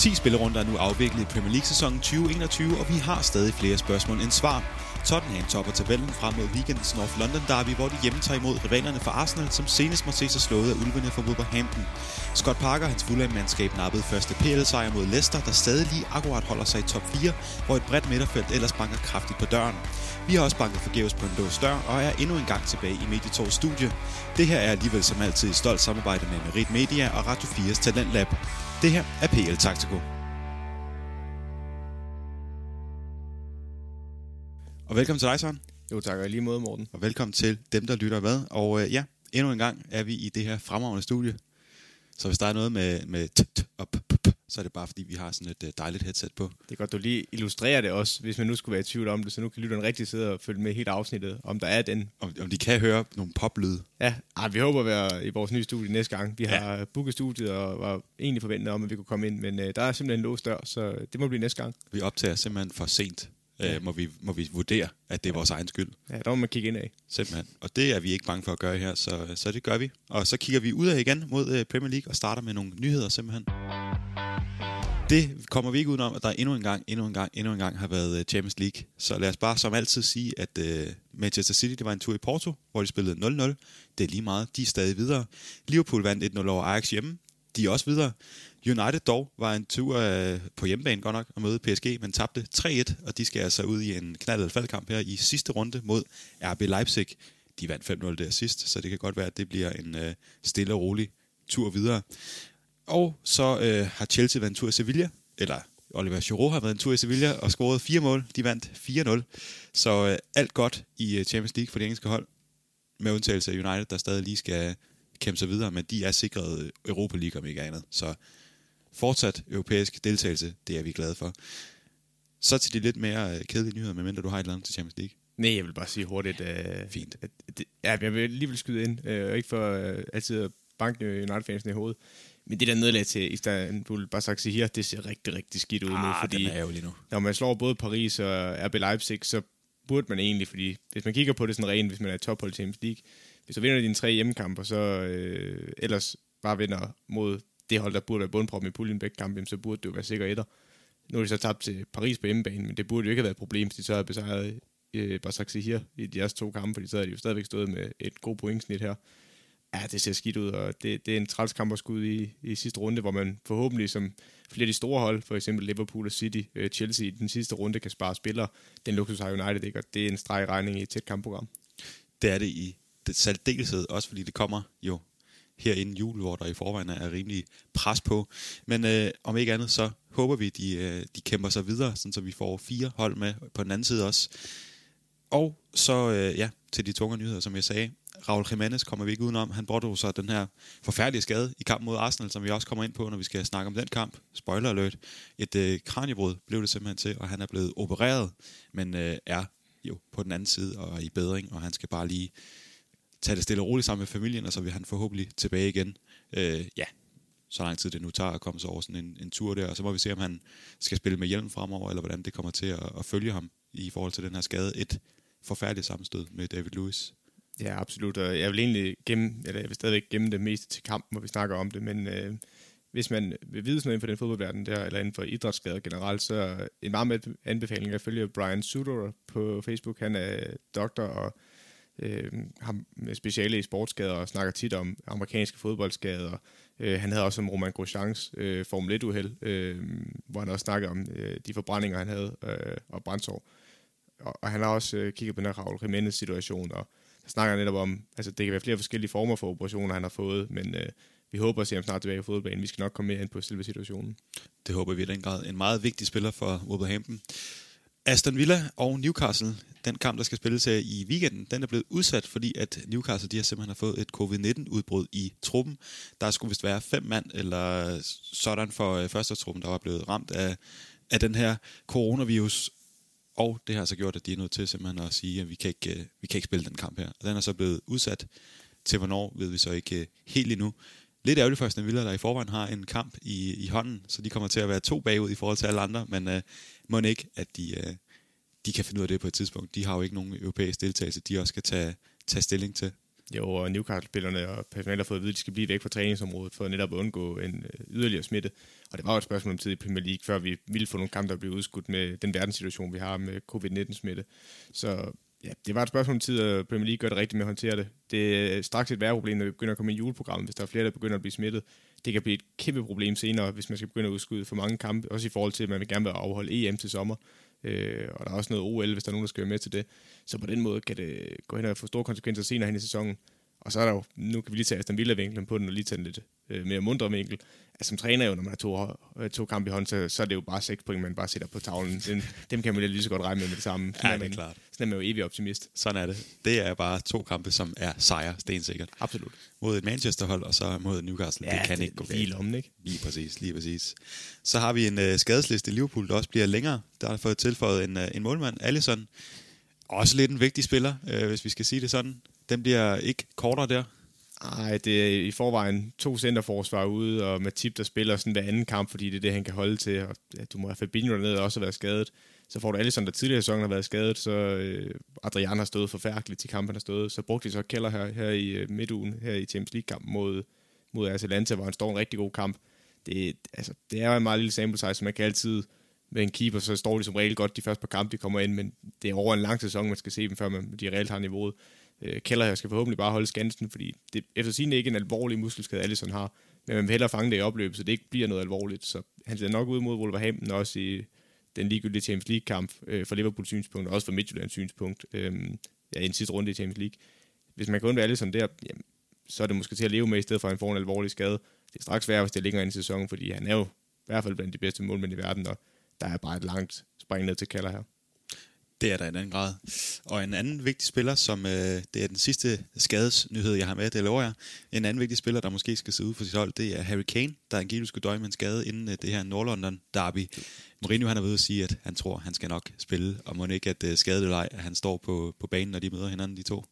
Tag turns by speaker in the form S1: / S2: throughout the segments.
S1: 10 spillerunder er nu afviklet i Premier League-sæsonen 2021, og vi har stadig flere spørgsmål end svar. Tottenham topper tabellen frem mod weekendens North London Derby, hvor de hjemme tager imod rivalerne fra Arsenal, som senest må se sig slået af ulvene fra Wolverhampton. Scott Parker og hans Fulham-mandskab nappede første PL-sejr mod Leicester, der stadig lige akkurat holder sig i top 4, hvor et bredt midterfelt ellers banker kraftigt på døren. Vi har også banket forgæves på en lås dør og er endnu en gang tilbage i Medietors studie. Det her er alligevel som altid et stolt samarbejde med Merit Media og Radio 4's Talentlab. Det her er PL Taktiko. Og velkommen til dig, Søren.
S2: Jo tak, og lige måde, Morten.
S1: Og velkommen til dem, der lytter med. Og øh, ja, endnu en gang er vi i det her fremragende studie. Så hvis der er noget med, med t, t og p, p, p, så er det bare fordi, vi har sådan et øh, dejligt headset på.
S2: Det er godt, du lige illustrerer det også, hvis man nu skulle være i tvivl om det, så nu kan lytteren rigtig sidde og følge med helt afsnittet, om der er den.
S1: Om, om de kan høre nogle poplyde.
S2: Ja, ej, vi håber at være i vores nye studie næste gang. Vi har ja. booket studiet og var egentlig forventet om, at vi kunne komme ind, men øh, der er simpelthen en låst dør, så det må blive næste gang.
S1: Vi optager simpelthen for sent ja. øh, må, vi, må vi vurdere, at det er vores egen skyld.
S2: Ja, der må man kigge ind af.
S1: Simpelthen. Og det er vi ikke bange for at gøre her, så, så det gør vi. Og så kigger vi ud af igen mod øh, Premier League og starter med nogle nyheder simpelthen. Det kommer vi ikke udenom, at der endnu en gang, endnu en gang, endnu en gang har været øh, Champions League. Så lad os bare som altid sige, at uh, Manchester City det var en tur i Porto, hvor de spillede 0-0. Det er lige meget, de er stadig videre. Liverpool vandt 1-0 over Ajax hjemme. De er også videre. United dog var en tur øh, på hjemmebane godt nok at møde PSG, men tabte 3-1, og de skal altså ud i en knaldet faldkamp her i sidste runde mod RB Leipzig. De vandt 5-0 der sidst, så det kan godt være, at det bliver en øh, stille og rolig tur videre. Og så øh, har Chelsea været en tur i Sevilla, eller Oliver Giroud har været en tur i Sevilla og scoret fire mål. De vandt 4-0. Så øh, alt godt i øh, Champions League for det engelske hold, med undtagelse af United, der stadig lige skal kæmpe sig videre, men de er sikret Europa League om ikke andet. Så fortsat europæisk deltagelse, det er vi glade for. Så til de lidt mere øh, kedelige nyheder, medmindre du har et eller andet til Champions League.
S2: Nej, jeg vil bare sige hurtigt. Uh,
S1: Fint.
S2: At, at, ja, jeg vil lige vil skyde ind, uh, ikke for uh, altid at banke United-fansen i hovedet. Men det der nederlag til Istanbul her, det ser rigtig, rigtig skidt ud
S1: ah,
S2: nu.
S1: Fordi er nu.
S2: Når man slår både Paris og RB Leipzig, så burde man egentlig, fordi hvis man kigger på det sådan rent, hvis man er tophold i Champions League, hvis du vinder dine tre hjemmekamper, så øh, ellers bare vinder mod det hold, der burde være bundproppen i puljen begge kampe, så burde det jo være sikker etter. Nu er de så tabt til Paris på hjemmebane, men det burde jo ikke have været et problem, hvis de så havde besejret øh, Basak her i deres to kampe, fordi så havde de jo stadigvæk stået med et godt pointsnit her. Ja, det ser skidt ud, og det, det er en træls kamp skud i, i sidste runde, hvor man forhåbentlig som flere af de store hold, for eksempel Liverpool og City, øh, Chelsea i den sidste runde kan spare spillere. Den luksus har United ikke, og det er en streg regning i et tæt kampprogram.
S1: Det er det i det særdeleshed, også fordi det kommer jo her inden jul, hvor der i forvejen er rimelig pres på. Men øh, om ikke andet, så håber vi, de, øh, de kæmper sig videre, sådan så vi får fire hold med på den anden side også. Og så, øh, ja, til de tunge nyheder, som jeg sagde. Raul Jimenez kommer vi ikke udenom. Han pådrog sig den her forfærdelige skade i kampen mod Arsenal, som vi også kommer ind på, når vi skal snakke om den kamp. Spoiler alert. Et øh, kraniebrud blev det simpelthen til, og han er blevet opereret, men øh, er jo på den anden side og i bedring, og han skal bare lige tage det stille og roligt sammen med familien, og så vil han forhåbentlig tilbage igen. Øh, ja, så lang tid det nu tager at komme sig over sådan en, en tur der, og så må vi se, om han skal spille med hjelm fremover, eller hvordan det kommer til at, at følge ham i forhold til den her skade. Et forfærdeligt sammenstød med David Lewis.
S2: Ja, absolut, og jeg vil egentlig gemme, eller jeg vil stadigvæk gemme det meste til kampen, hvor vi snakker om det, men øh, hvis man vil vide sådan noget inden for den fodboldverden der, eller inden for idrætsskader generelt, så en meget anbefaling er at følge Brian Sudor på Facebook. Han er doktor og øh, ham med speciale i sportsskader og snakker tit om amerikanske fodboldskader. Øh, han havde også om Roman Grosjeans øh, Formel 1-uheld, øh, hvor han også snakkede om øh, de forbrændinger, han havde øh, og brændsår. Og, og han har også øh, kigget på den her Raul Jimenez situation, og jeg snakker han netop om, altså det kan være flere forskellige former for operationer, han har fået, men øh, vi håber at se ham snart tilbage på fodboldbanen. Vi skal nok komme mere ind på selve situationen.
S1: Det håber vi i den grad. En meget vigtig spiller for Wolverhampton. Aston Villa og Newcastle, den kamp, der skal spilles her i weekenden, den er blevet udsat, fordi at Newcastle de har simpelthen har fået et covid-19-udbrud i truppen. Der skulle vist være fem mand, eller sådan for øh, første truppen, der var blevet ramt af, af den her coronavirus. Og det har så gjort, at de er nødt til simpelthen at sige, at vi kan ikke, øh, vi kan ikke spille den kamp her. Og den er så blevet udsat til hvornår, ved vi så ikke øh, helt endnu. Lidt ærgerligt for Aston Villa, der i forvejen har en kamp i, i hånden, så de kommer til at være to bagud i forhold til alle andre, men uh, må ikke, at de, uh, de kan finde ud af det på et tidspunkt. De har jo ikke nogen europæisk deltagelse, de også skal tage, tage stilling til.
S2: Jo, og Newcastle-spillerne og personalet har fået at vide, at de skal blive væk fra træningsområdet for netop at undgå en øh, yderligere smitte. Og det var jo et spørgsmål om tid i Premier League, før vi ville få nogle kampe, der blev udskudt med den verdenssituation, vi har med covid-19-smitte. Så ja, det var et spørgsmål om tid, at Premier League gør det rigtigt med at håndtere det. Det er straks et værre problem, når vi begynder at komme i juleprogrammet, hvis der er flere, der begynder at blive smittet. Det kan blive et kæmpe problem senere, hvis man skal begynde at udskyde for mange kampe, også i forhold til, at man vil gerne vil afholde EM til sommer. Øh, og der er også noget OL, hvis der er nogen, der skal være med til det. Så på den måde kan det gå hen og få store konsekvenser senere hen i sæsonen. Og så er der jo, nu kan vi lige tage Aston Villa-vinklen på den, og lige tage en lidt øh, mere mundre vinkel. Altså, som træner jo, når man har to, øh, to kampe i hånd, så, så er det jo bare seks point, man bare sætter på tavlen. Den, dem kan man lige så godt regne med med det samme.
S1: Sådan ja, det er man, klart.
S2: Sådan er man jo evig optimist.
S1: Sådan er det. Det er bare to kampe, som er sejre, stensikkert.
S2: Absolut.
S1: Mod et Manchester-hold, og så mod Newcastle.
S2: Ja,
S1: det kan
S2: det,
S1: ikke gå
S2: lige lommen, ikke?
S1: Lige præcis, lige præcis. Så har vi en uh, skadesliste i Liverpool, der også bliver længere. Der har fået tilføjet en, uh, en målmand, Allison. Også lidt en vigtig spiller, øh, hvis vi skal sige det sådan. Den bliver ikke kortere der.
S2: Nej, det er i forvejen to centerforsvar ude, og Matip, der spiller sådan hver anden kamp, fordi det er det, han kan holde til. Og ja, du må have Fabinho dernede og også have været skadet. Så får du Alisson, der tidligere sæsonen har været skadet, så øh, Adrian har stået forfærdeligt til kampen har stået. Så brugte de så Keller her, her i øh, midtugen, her i Champions League-kampen mod, mod Atalanta, hvor han står en rigtig god kamp. Det, altså, det er jo en meget lille sample size, så man kan altid med en keeper, så står de som regel godt de første par kampe, de kommer ind, men det er over en lang sæson, man skal se dem, før man, de reelt har niveauet. Øh, Keller her skal forhåbentlig bare holde skansen, fordi det efter sin ikke en alvorlig muskelskade, Allison har, men man vil hellere fange det i opløbet, så det ikke bliver noget alvorligt. Så han ser nok ud mod Wolverhampton også i den ligegyldige Champions League-kamp øh, for Liverpools synspunkt, og også for Midtjyllands synspunkt, øh, ja, i en sidste runde i Champions League. Hvis man kan undvære Allison der, jamen, så er det måske til at leve med, i stedet for at han får en alvorlig skade. Det er straks værre, hvis det ligger ind i sæsonen, fordi han er jo i hvert fald blandt de bedste målmænd i verden, og der er bare et langt spring ned til Keller her.
S1: Det er der i en anden grad. Og en anden vigtig spiller, som øh, det er den sidste skadesnyhed, jeg har med, det lover jeg. En anden vigtig spiller, der måske skal sidde ud for sit hold, det er Harry Kane, der angiveligt skulle døje med en skade inden øh, det her Nordlondon derby. Mourinho han er ved at sige, at han tror, han skal nok spille, og må ikke, at øh, skadet eller ej, at han står på, på banen, når de møder hinanden, de to.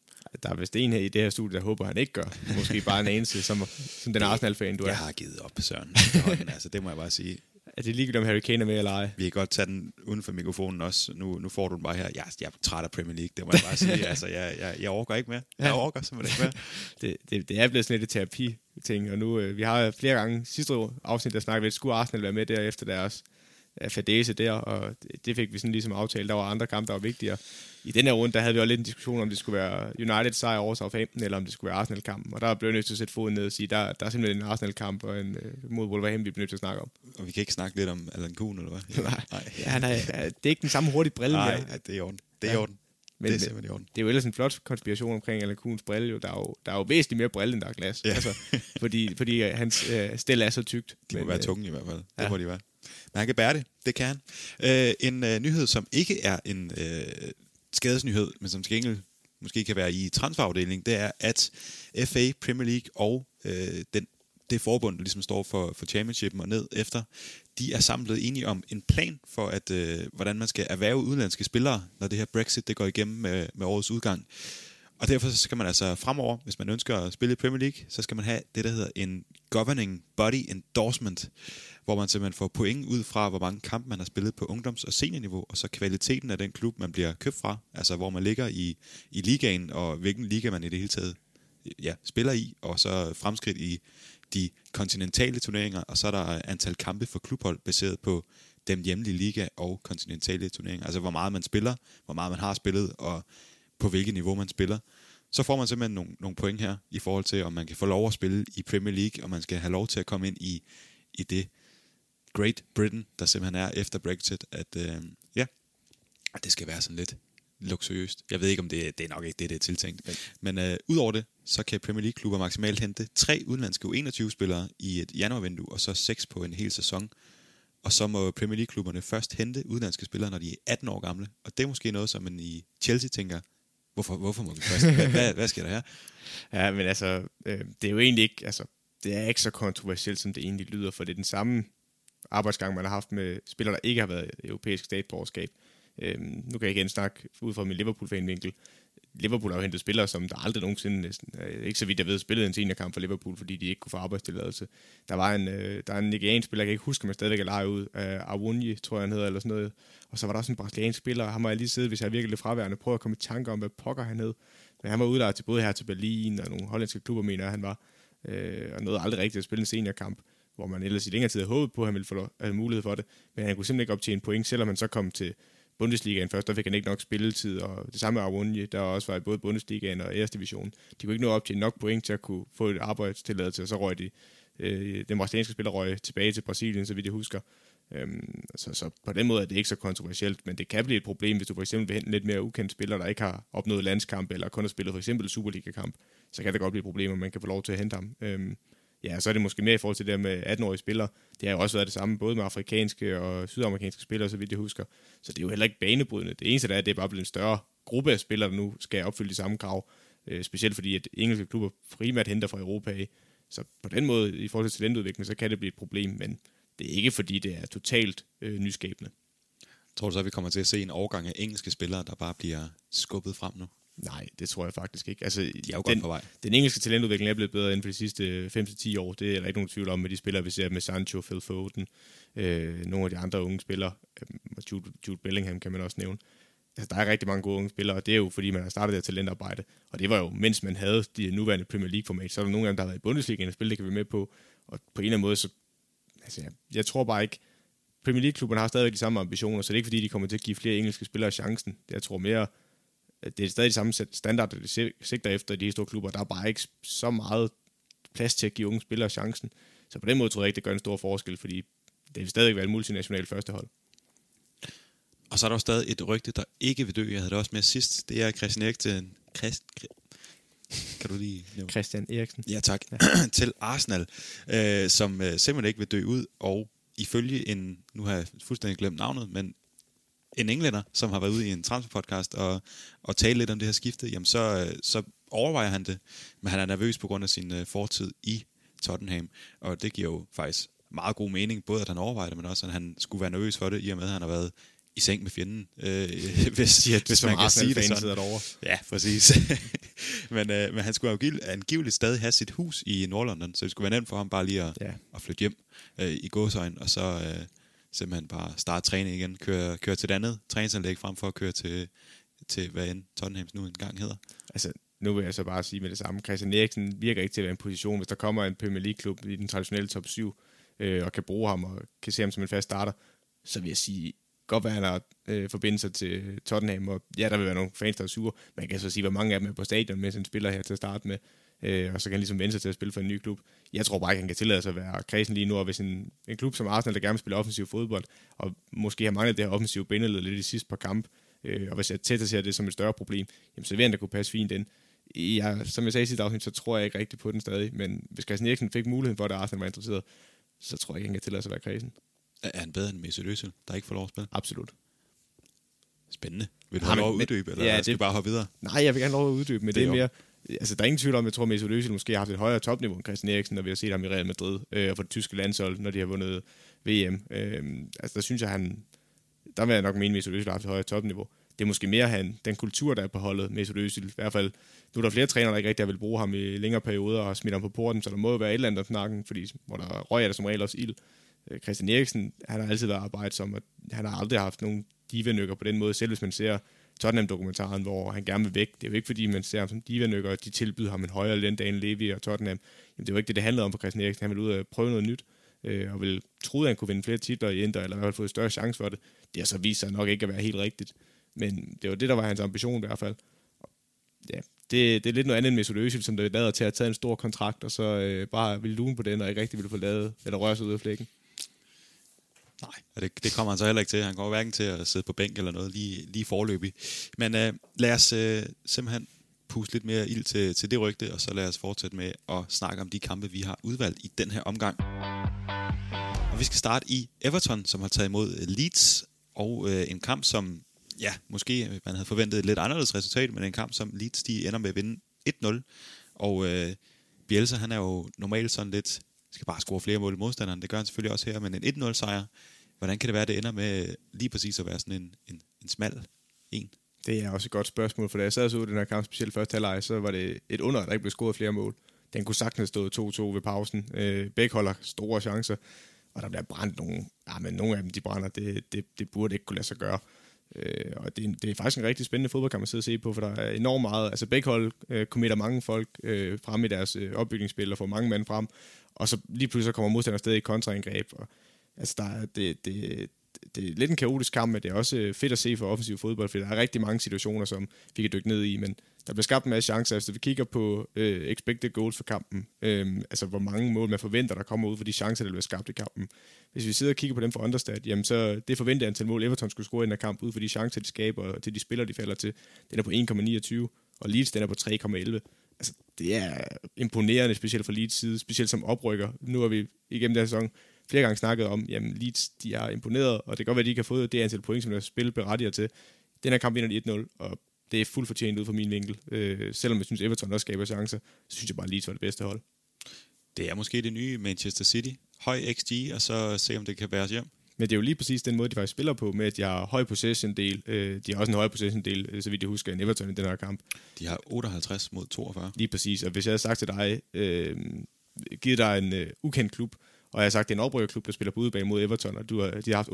S2: Der er vist en her i det her studie, der håber, han ikke gør. Måske bare en eneste, som, som den Arsenal-fan, du er.
S1: Jeg har givet op, Søren. altså, det må jeg bare sige.
S2: Er det ligegyldigt, om Harry Kane er med eller ej?
S1: Vi kan godt tage den uden for mikrofonen også. Nu, nu får du den bare her. Jeg, jeg er træt af Premier League, det må jeg bare sige. altså, jeg, jeg, jeg overgår ikke mere. Jeg overgår simpelthen ikke mere.
S2: det, det, det er blevet sådan lidt et terapi-ting, og nu, øh, vi har flere gange sidste afsnit, der snakkede vi, at skulle Arsenal være med der efter deres øh, fadese der, og det, det fik vi sådan ligesom aftalt. Der var andre kampe, der var vigtigere i den her runde, der havde vi også lidt en diskussion, om det skulle være United sejr over Southampton, eller om det skulle være Arsenal-kampen. Og der blev nødt til at sætte foden ned og sige, der, der er simpelthen en Arsenal-kamp og en, uh, mod Wolverhampton, vi bliver nødt til at snakke om.
S1: Og vi kan ikke snakke lidt om Alan Kuhn, eller hvad?
S2: nej, nej. Ja, nej, det er ikke den samme hurtige brille.
S1: Nej, ja, det er i orden. Det er ja. orden. Men, det er simpelthen i orden.
S2: Det er jo ellers en flot konspiration omkring Alan Kuhns brille. Jo. Der, er jo, der er jo væsentligt mere brille, end der er glas. Ja. Altså, fordi, fordi hans øh, stel er så tykt.
S1: De må men, være tunge i hvert fald. Det ja. må de være. Men han kan bære det. Det kan han. Øh, en øh, nyhed, som ikke er en øh, skadesnyhed, men som skal måske kan være i transferafdelingen, det er, at FA, Premier League og øh, den, det forbund, der ligesom står for, for championshipen og ned efter, de er samlet enige om en plan for, at øh, hvordan man skal erhverve udenlandske spillere, når det her Brexit det går igennem med, med årets udgang. Og derfor så skal man altså fremover, hvis man ønsker at spille i Premier League, så skal man have det, der hedder en Governing Body Endorsement, hvor man simpelthen får point ud fra, hvor mange kampe man har spillet på ungdoms- og seniorniveau, og så kvaliteten af den klub, man bliver købt fra, altså hvor man ligger i, i ligaen, og hvilken liga man i det hele taget ja, spiller i, og så fremskridt i de kontinentale turneringer, og så er der antal kampe for klubhold baseret på den hjemlige liga og kontinentale turneringer. Altså hvor meget man spiller, hvor meget man har spillet, og på hvilket niveau man spiller. Så får man simpelthen nogle, nogle point her, i forhold til, om man kan få lov at spille i Premier League, og man skal have lov til at komme ind i, i det Great Britain, der simpelthen er efter Brexit, at øh, ja, det skal være sådan lidt luksuriøst. Jeg ved ikke, om det, det er nok ikke det, det er tiltænkt. Men, men øh, udover det, så kan Premier League-klubber maksimalt hente tre udenlandske U21-spillere i et januarvindue, og så seks på en hel sæson. Og så må Premier League-klubberne først hente udenlandske spillere, når de er 18 år gamle. Og det er måske noget, som man i Chelsea tænker, hvorfor, hvorfor må vi først? Hvad, hvad, hvad sker der her?
S2: Ja, men altså, øh, det er jo egentlig ikke, altså, det er ikke så kontroversielt, som det egentlig lyder, for det er den samme arbejdsgang, man har haft med spillere, der ikke har været europæisk statsborgerskab. Øhm, nu kan jeg igen snakke ud fra min Liverpool-fanvinkel. Liverpool har jo hentet spillere, som der aldrig nogensinde næsten, øh, ikke så vidt jeg ved, spillede en seniorkamp for Liverpool, fordi de ikke kunne få arbejdstilladelse. Der var en, øh, der er en nigeriansk spiller, jeg kan ikke huske, om jeg stadigvæk er lejet ud, øh, Awunji, tror jeg han hedder, eller sådan noget. Og så var der også en brasiliansk spiller, ham har jeg lige siddet, hvis jeg er virkelig lidt fraværende, prøvet at komme i tanke om, hvad pokker han hed. Men han var udlejet til både her til Berlin og nogle hollandske klubber, mener jeg, han var. Øh, og nåede aldrig rigtigt at spille en seniorkamp, hvor man ellers i længere tid havde håbet på, at han ville få have mulighed for det. Men han kunne simpelthen ikke optjene point, selvom han så kom til Bundesligaen først, der fik han ikke nok spilletid, og det samme med Arwunje, der også var i både Bundesligaen og Æresdivisionen. De kunne ikke nå op til nok point til at kunne få et arbejdstilladelse, og så røg de, øh, den brasilianske spiller røg tilbage til Brasilien, så vidt jeg husker. Øhm, så, så på den måde er det ikke så kontroversielt, men det kan blive et problem, hvis du for eksempel vil hente lidt mere ukendt spiller, der ikke har opnået landskamp, eller kun har spillet for eksempel Superliga-kamp, så kan det godt blive et problem, at man kan få lov til at hente ham. Øhm, ja, så er det måske mere i forhold til det med 18-årige spillere. Det har jo også været det samme, både med afrikanske og sydamerikanske spillere, så vidt jeg husker. Så det er jo heller ikke banebrydende. Det eneste der er, at det er bare blevet en større gruppe af spillere, der nu skal opfylde de samme krav. Øh, specielt fordi, at engelske klubber primært henter fra Europa af. Så på den måde, i forhold til talentudvikling, så kan det blive et problem, men det er ikke fordi, det er totalt øh, nyskabende.
S1: Tror du så, at vi kommer til at se en overgang af engelske spillere, der bare bliver skubbet frem nu?
S2: Nej, det tror jeg faktisk ikke. Altså,
S1: De er jo
S2: den,
S1: godt på vej.
S2: Den engelske talentudvikling er blevet bedre inden for de sidste 5-10 år. Det er der ikke nogen tvivl om med de spillere, vi ser med Sancho, Phil Foden, øh, nogle af de andre unge spillere. Øh, Jude, Jude Bellingham kan man også nævne. Altså, der er rigtig mange gode unge spillere, og det er jo fordi, man har startet det talentarbejde. Og det var jo, mens man havde de nuværende Premier League-format, så er der nogle af dem, der har været i Bundesligaen og spillet, det kan vi med på. Og på en eller anden måde, så altså, jeg, jeg tror bare ikke, Premier League-klubberne har stadigvæk de samme ambitioner, så det er ikke fordi, de kommer til at give flere engelske spillere chancen. Jeg tror mere, det er stadig de samme standard, de sigter efter i de store klubber. Der er bare ikke så meget plads til at give unge spillere chancen. Så på den måde tror jeg ikke, det gør en stor forskel, fordi det vil stadig være et multinationalt førstehold.
S1: Og så er der jo stadig et rygte, der ikke vil dø. Jeg havde det også med sidst. Det er Christian Eriksen. Christ, kan du lige nævne?
S2: Christian Eriksen.
S1: Ja, tak. Ja. til Arsenal, øh, som øh, simpelthen ikke vil dø ud, og ifølge en, nu har jeg fuldstændig glemt navnet, men en englænder, som har været ude i en transferpodcast og, og tale lidt om det her skifte, jamen så, øh, så overvejer han det, men han er nervøs på grund af sin øh, fortid i Tottenham, og det giver jo faktisk meget god mening, både at han overvejer det, men også at han skulle være nervøs for det, i og med at han har været i seng med fjenden, øh, hvis,
S2: Ja,
S1: hvis man kan sige det sådan.
S2: derovre.
S1: Ja, præcis. men, øh, men han skulle jo angiveligt stadig have sit hus i Nordlondon, så det skulle være nemt for ham bare lige at,
S2: Ja.
S1: at flytte hjem øh, i gåsøjen, og så øh, simpelthen bare starte træning igen, køre, køre til et andet træningsanlæg frem for at køre til, til hvad end Tottenhams nu engang hedder.
S2: Altså, nu vil jeg så bare sige med det samme. Christian Eriksen virker ikke til at være en position, hvis der kommer en Premier League-klub i den traditionelle top 7, øh, og kan bruge ham og kan se ham som en fast starter, så vil jeg sige, godt være, at han har øh, forbindelser til Tottenham, og ja, der vil være nogle fans, der er sure. Man kan så sige, hvor mange af dem er på stadion med sin spiller her til at starte med, øh, og så kan han ligesom vende sig til at spille for en ny klub. Jeg tror bare ikke, han kan tillade sig at være kredsen lige nu, og hvis en, en klub som Arsenal, der gerne vil spille offensiv fodbold, og måske har manglet det her offensive bindeled lidt i sidste par kamp, øh, og hvis jeg tæt ser det som et større problem, jamen, så vil han da kunne passe fint ind. Jeg, som jeg sagde i sidste afsnit, så tror jeg ikke rigtigt på den stadig, men hvis Christian Eriksen fik muligheden for, at Arsenal var interesseret, så tror jeg ikke, han kan tillade sig at være kredsen.
S1: Er han bedre end Mesut Özil, der ikke får lov at spille?
S2: Absolut.
S1: Spændende. Vil du have lov at uddybe, eller
S2: ja,
S1: skal
S2: det-
S1: bare hoppe videre?
S2: Nej, jeg vil gerne lov at uddybe, men det,
S1: Det er
S2: er mere... Altså, der er ingen tvivl om, jeg tror, at Mesut Özil måske har haft et højere topniveau end Christian Eriksen, når vi har set ham i Real Madrid øh, og for det tyske landshold, når de har vundet VM. Øh, altså, der synes jeg, han... Der vil jeg nok mene, at Mesut Özil har haft et højere topniveau. Det er måske mere han, den kultur, der er på holdet, Mesut Özil. I hvert fald, nu er der flere trænere, der ikke rigtig vil bruge ham i længere perioder og smidt ham på porten, så der må jo være et eller andet snakken, fordi hvor der røg er der som regel også ild. Øh, Christian Eriksen, han har altid været arbejdsom, og han har aldrig haft nogen divenykker på den måde, selv hvis man ser Tottenham-dokumentaren, hvor han gerne vil væk. Det er jo ikke, fordi man ser ham som divanykker, og de tilbyder ham en højere løn, end Levi og Tottenham. Jamen, det var ikke det, det handlede om for Christian Eriksen. Han ville ud og prøve noget nyt, øh, og ville troede, at han kunne vinde flere titler i Inter, eller i hvert fald få en større chance for det. Det har så vist sig nok ikke at være helt rigtigt. Men det var det, der var hans ambition i hvert fald. Ja, det, det er lidt noget andet end Mesut Özil, som der lader til at have taget en stor kontrakt, og så øh, bare ville lune på den, og ikke rigtig ville få lavet, eller røre sig ud af flækken.
S1: Nej, og det, det kommer han så heller ikke til. Han kommer hverken til at sidde på bænk eller noget lige, lige forløbig. Men øh, lad os øh, simpelthen puste lidt mere ild til, til det rygte, og så lad os fortsætte med at snakke om de kampe, vi har udvalgt i den her omgang. Og vi skal starte i Everton, som har taget imod øh, Leeds, og øh, en kamp, som, ja, måske man havde forventet et lidt anderledes resultat, men en kamp, som Leeds, de ender med at vinde 1-0. Og øh, Bielsa, han er jo normalt sådan lidt, skal bare score flere mål i modstanderen, det gør han selvfølgelig også her, men en 1-0 sejr, hvordan kan det være, at det ender med lige præcis at være sådan en, en, en smal en?
S2: Det er også et godt spørgsmål, for da jeg sad og så den her kamp, specielt første halvleg, så var det et under, at der ikke blev scoret flere mål. Den kunne sagtens have stået 2-2 ved pausen. Øh, begge holder store chancer, og der bliver brændt nogle, ja, men nogle af dem, de brænder, det, det, det burde ikke kunne lade sig gøre. Øh, og det er, det er faktisk en rigtig spændende fodboldkamp at sidde og se på, for der er enormt meget. Altså begge hold øh, committer mange folk øh, frem i deres øh, opbygningsspil og får mange mænd frem, og så lige pludselig kommer modstanderen stadig i kontraangreb. Og, altså der er, det, det, det er lidt en kaotisk kamp, men det er også øh, fedt at se for offensiv fodbold, for der er rigtig mange situationer, som vi kan dykke ned i, men der bliver skabt en masse chancer. Altså, hvis vi kigger på øh, expected goals for kampen, øh, altså hvor mange mål man forventer, der kommer ud for de chancer, der bliver skabt i kampen. Hvis vi sidder og kigger på dem for understat, jamen så det forventede antal mål, Everton skulle score i den her kamp, ud for de chancer, de skaber, og til de spillere, de falder til, den er på 1,29, og Leeds, den er på 3,11. Altså, det er imponerende, specielt for Leeds side, specielt som oprykker. Nu har vi igennem den sæson flere gange snakket om, jamen Leeds, de er imponeret, og det kan godt være, at de ikke har fået det antal point, som deres spil berettiger til. Den her kamp vinder de 1-0, og det er fuldt fortjent ud fra min vinkel. Øh, selvom jeg synes, Everton også skaber chancer, så synes jeg bare, at Leeds var det bedste hold.
S1: Det er måske det nye Manchester City. Høj XG, og så se, om det kan bæres hjem.
S2: Men det er jo lige præcis den måde, de faktisk spiller på, med at de har høj possession-del. Øh, de har også en høj possession-del, øh, så vidt jeg husker, i Everton i den her kamp.
S1: De har 58 mod 42.
S2: Lige præcis, og hvis jeg havde sagt til dig, øh, givet dig en øh, ukendt klub, og jeg har sagt, det er en oprykkerklub, der spiller på udebane mod Everton, og du har, de har haft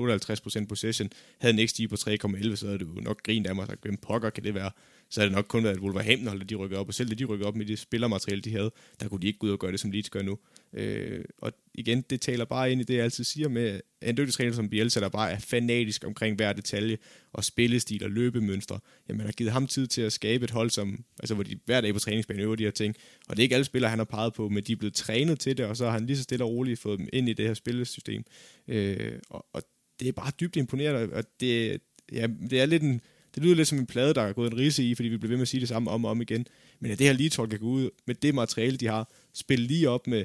S2: 58% possession, havde en XG på 3,11, så havde du nok grint af mig og sagt, hvem pokker kan det være? Så havde det nok kun været Wolverhampton, holdt, de rykker op, og selv det de rykker op med det spillermateriale, de havde, der kunne de ikke gå ud og gøre det, som Leeds gør nu. Øh, og igen, det taler bare ind i det, jeg altid siger med en dygtig træner som Bielsa, der bare er fanatisk omkring hver detalje, og spillestil og løbemønstre. Jamen, han har givet ham tid til at skabe et hold, som, altså, hvor de hver dag på træningsbanen øver de her ting. Og det er ikke alle spillere, han har peget på, men de er blevet trænet til det, og så har han lige så stille og roligt fået dem ind i det her spillesystem. Øh, og, og det er bare dybt imponerende, og det, ja, det er lidt en, det lyder lidt som en plade, der er gået en rise i, fordi vi bliver ved med at sige det samme om og om igen. Men at det her lige kan gå ud med det materiale, de har, spille lige op med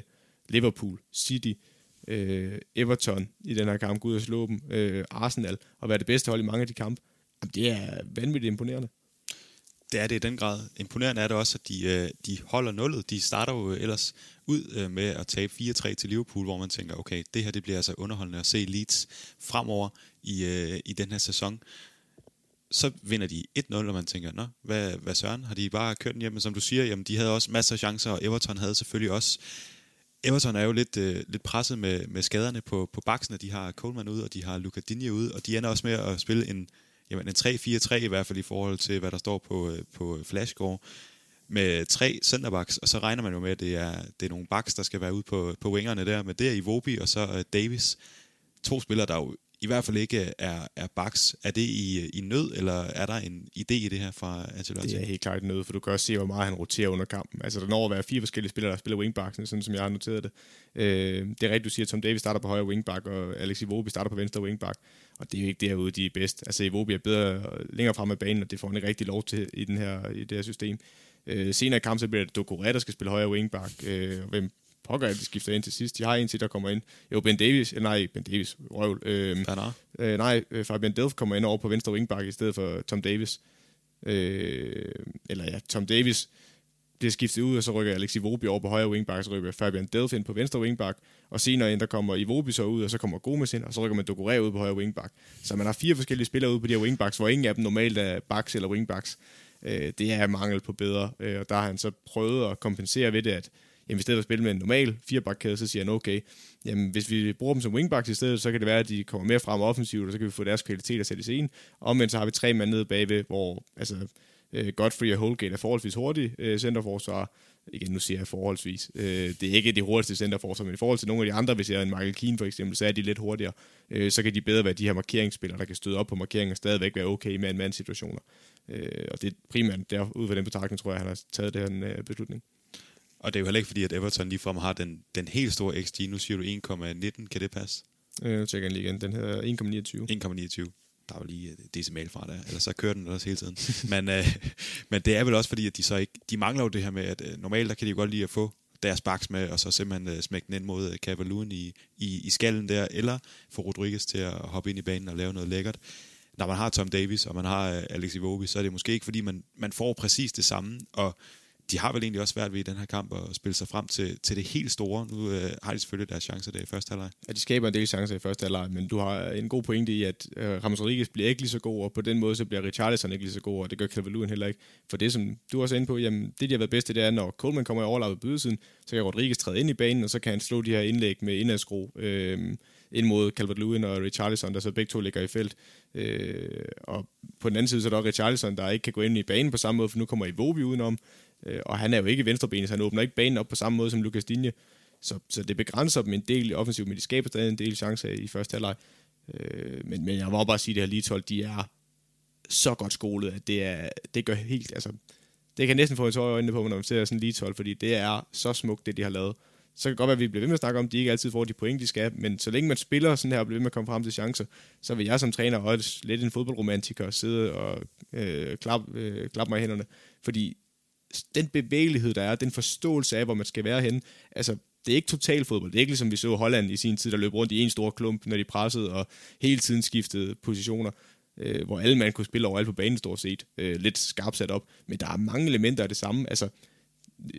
S2: Liverpool, City, øh, Everton i den her kamp, gå ud og slå dem, øh, Arsenal, og være det bedste hold i mange af de kampe, jamen, det er vanvittigt imponerende.
S1: Det er det i den grad. Imponerende er det også, at de, øh, de holder nullet. De starter jo ellers ud øh, med at tabe 4-3 til Liverpool, hvor man tænker, okay, det her det bliver altså underholdende at se Leeds fremover i, øh, i den her sæson så vinder de 1-0, og man tænker, nå, hvad, hvad søren, har de bare kørt den hjem? Men som du siger, jamen, de havde også masser af chancer, og Everton havde selvfølgelig også. Everton er jo lidt, øh, lidt presset med, med skaderne på, på baksene. De har Coleman ud, og de har Luca Digne ud, og de ender også med at spille en, jamen, en 3-4-3 i hvert fald i forhold til, hvad der står på, øh, på Flashscore med tre centerbacks, og så regner man jo med, at det er, det er nogle backs, der skal være ude på, på wingerne der, men det er Iwobi og så øh, Davis. To spillere, der jo i hvert fald ikke er, er baks. Er det i, i nød, eller er der en idé i det her fra Ancelotti?
S2: Det er helt klart nød, for du kan også se, hvor meget han roterer under kampen. Altså, der når at være fire forskellige spillere, der spiller wingbacksen, sådan som jeg har noteret det. Øh, det er rigtigt, du siger, at Tom Davis starter på højre wingback, og Alex Iwobi starter på venstre wingback. Og det er jo ikke derude, de er bedst. Altså, Iwobi er bedre længere frem af banen, og det får han ikke rigtig lov til i, den her, i det her system. Øh, senere i kampen, så bliver det Dokore, der skal spille højre wingback. Øh, hvem pokker at de skifter ind til sidst. De har en til, der kommer ind. Jo, Ben Davis, øh, nej, Ben Davis, røvl. Øh, øh, nej, øh, Fabian Delf kommer ind over på venstre wingback i stedet for Tom Davis. Øh, eller ja, Tom Davis bliver skiftet ud, og så rykker Alex Iwobi over på højre wingback, så rykker Fabian Delf ind på venstre wingback, og senere ind, der kommer Iwobi så ud, og så kommer Gomes ind, og så rykker man Dokore ud på højre wingback. Så man har fire forskellige spillere ude på de her wingbacks, hvor ingen af dem normalt er backs eller wingbacks. Øh, det er mangel på bedre, øh, og der har han så prøvet at kompensere ved det, at jamen, i stedet for at spille med en normal firebakkæde, så siger han, okay, jamen, hvis vi bruger dem som wingbacks i stedet, så kan det være, at de kommer mere frem offensivt, og så kan vi få deres kvalitet at sætte i scenen. Omvendt så har vi tre mand nede bagved, hvor altså, øh, Godfrey og Holgate er forholdsvis hurtige uh, centerforsvar. Igen, nu siger jeg forholdsvis. Øh, det er ikke de hurtigste centerforsvar, men i forhold til nogle af de andre, hvis jeg er en Michael Keane for eksempel, så er de lidt hurtigere. Så kan de bedre være de her markeringsspillere, der kan støde op på markeringen og stadigvæk være okay med en mand situationer. Og det er primært der, ud fra den betragtning, tror jeg, han har taget den beslutning.
S1: Og det er jo heller ikke fordi, at Everton ligefrem har den, den helt store XG. Nu siger du 1,19. Kan det passe?
S2: Øh, jeg tjekker den lige igen. Den hedder 1,29.
S1: 1,29 der er jo lige decimal fra der, eller så kører den også hele tiden. men, øh, men det er vel også fordi, at de så ikke, de mangler jo det her med, at øh, normalt der kan de jo godt lide at få deres baks med, og så simpelthen øh, smække den ind mod øh, i, i, i skallen der, eller få Rodriguez til at hoppe ind i banen og lave noget lækkert. Når man har Tom Davis, og man har øh, Alex Iwobi, så er det måske ikke, fordi man, man får præcis det samme, og de har vel egentlig også svært ved i den her kamp at spille sig frem til, til det helt store. Nu øh, har de selvfølgelig deres chancer der i første halvleg.
S2: Ja, de skaber en del chancer i første halvleg, men du har en god pointe i, at øh, Ramos Rodriguez bliver ikke lige så god, og på den måde så bliver Richarlison ikke lige så god, og det gør Calvaluen heller ikke. For det, som du også er inde på, jamen, det de har været bedste, det er, når Coleman kommer i overlappet ydersiden, så kan Rodriguez træde ind i banen, og så kan han slå de her indlæg med indadskro. Øh, ind mod Calvert-Lewin og Richarlison, der så begge to ligger i felt. Øh, og på den anden side, så er der også Richarlison, der ikke kan gå ind i banen på samme måde, for nu kommer Iwobi udenom. Øh, og han er jo ikke venstrebenet, så han åbner ikke banen op på samme måde som Lucas Digne. Så, så det begrænser dem en del i offensiv, men de skaber stadig en del chancer i første halvleg. Øh, men, men jeg må bare sige, at det her lige 12, de er så godt skolet, at det, er, det gør helt, altså, det kan næsten få en tår i øjnene på, når man ser sådan en lige 12, fordi det er så smukt, det de har lavet. Så kan det godt være, at vi bliver ved med at snakke om, at de ikke altid får de point, de skal, men så længe man spiller sådan her og bliver ved med at komme frem til chancer, så vil jeg som træner også lidt en fodboldromantiker sidde og øh, klappe øh, klap mig i hænderne, fordi den bevægelighed, der er, den forståelse af, hvor man skal være henne, altså det er ikke total fodbold. Det er ikke ligesom vi så Holland i sin tid, der løb rundt i en stor klump, når de pressede og hele tiden skiftede positioner øh, hvor alle mand kunne spille overalt på banen stort set, øh, lidt skarpt sat op, men der er mange elementer af det samme. Altså,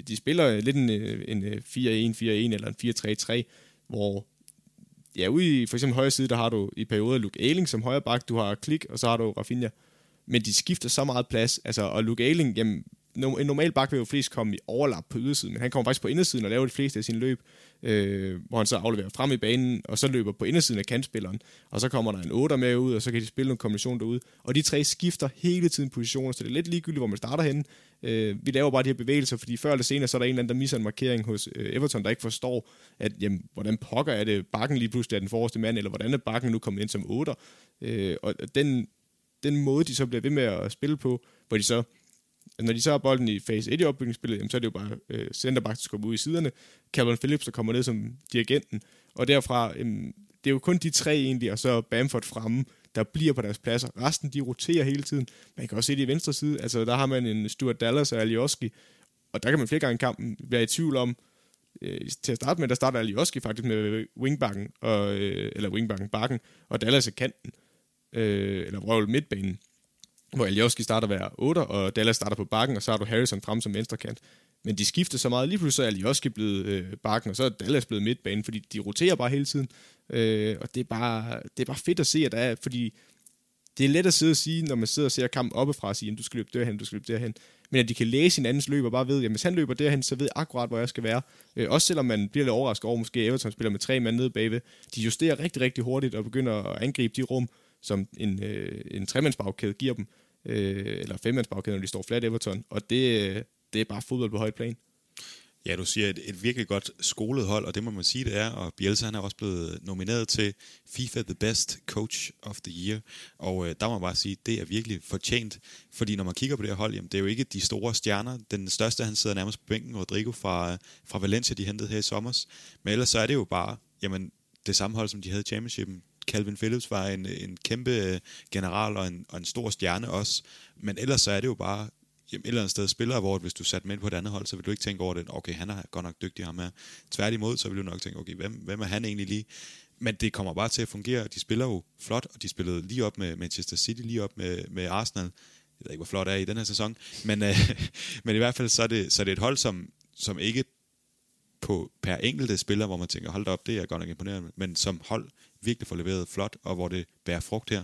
S2: de spiller lidt en, øh, en øh, 4-1-4-1 eller en 4-3-3, hvor ja, ude i for eksempel højre side, der har du i perioder Luke Ayling som højre bak, du har Klik, og så har du Rafinha. Men de skifter så meget plads, altså, og Luke Ayling, jamen, en normal bak vil jo flest komme i overlap på ydersiden, men han kommer faktisk på indersiden og laver de fleste af sine løb, øh, hvor han så afleverer frem i banen, og så løber på indersiden af kantspilleren, og så kommer der en 8 med ud, og så kan de spille en kombination derude. Og de tre skifter hele tiden positioner, så det er lidt ligegyldigt, hvor man starter henne. Øh, vi laver bare de her bevægelser, fordi før eller senere, så er der en eller anden, der misser en markering hos øh, Everton, der ikke forstår, at jamen, hvordan pokker er det, bakken lige pludselig er den forreste mand, eller hvordan er bakken nu kommet ind som 8. Øh, og den, den måde, de så bliver ved med at spille på, hvor de så når de så har bolden i fase 1 i opbygningsspillet, jamen, så er det jo bare øh, centerback, der skal ud i siderne, Calvin Phillips, der kommer ned som dirigenten, og derfra, jamen, det er jo kun de tre egentlig, og så Bamford fremme, der bliver på deres pladser. Resten, de roterer hele tiden. Man kan også se det i venstre side, altså der har man en Stuart Dallas og Alioski, og der kan man flere gange i kampen være i tvivl om, øh, til at starte med, der starter Alioski faktisk med wingbacken, og, øh, eller wingbacken, bakken, og Dallas er kanten, øh, eller røvel midtbanen hvor Alioski starter hver 8, og Dallas starter på bakken, og så har du Harrison frem som venstrekant. Men de skifter så meget. Lige pludselig så er Alioski blevet øh, bakken, og så er Dallas blevet midtbanen, fordi de roterer bare hele tiden. Øh, og det er, bare, det er bare fedt at se, at der er, fordi det er let at sidde og sige, når man sidder og ser kampen oppefra, og sige, du skal løbe derhen, du skal løbe derhen. Men at de kan læse hinandens løb og bare ved, at hvis han løber derhen, så ved jeg akkurat, hvor jeg skal være. Øh, også selvom man bliver lidt overrasket over, måske Everton spiller med tre mand nede bagved. De justerer rigtig, rigtig hurtigt og begynder at angribe de rum, som en, øh, en tremandsbagkæde giver dem øh, eller femmandsbagkæden, når de står flat Everton, og det, det er bare fodbold på højt plan.
S1: Ja, du siger et, et virkelig godt skolet hold, og det må man sige, det er. Og Bielsa han er også blevet nomineret til FIFA The Best Coach of the Year. Og øh, der må man bare sige, det er virkelig fortjent. Fordi når man kigger på det her hold, jamen, det er jo ikke de store stjerner. Den største, han sidder nærmest på bænken, Rodrigo fra, fra Valencia, de hentede her i sommer. Men ellers så er det jo bare jamen, det samme hold, som de havde i championshipen. Calvin Phillips var en, en kæmpe øh, general og en, og en stor stjerne også. Men ellers så er det jo bare jamen, et eller andet sted spiller, hvor hvis du satte med på et andet hold, så vil du ikke tænke over det, okay, han er godt nok dygtig ham her. Tværtimod, så vil du nok tænke, okay, hvem, hvem er han egentlig lige? Men det kommer bare til at fungere. De spiller jo flot, og de spillede lige op med Manchester City, lige op med, med Arsenal. Jeg ved ikke, hvor flot er i den her sæson, men, øh, men i hvert fald så er det, så er det et hold, som, som ikke på per enkelte spiller, hvor man tænker, hold da op, det er godt nok imponerende, men som hold virkelig får leveret flot, og hvor det bærer frugt her.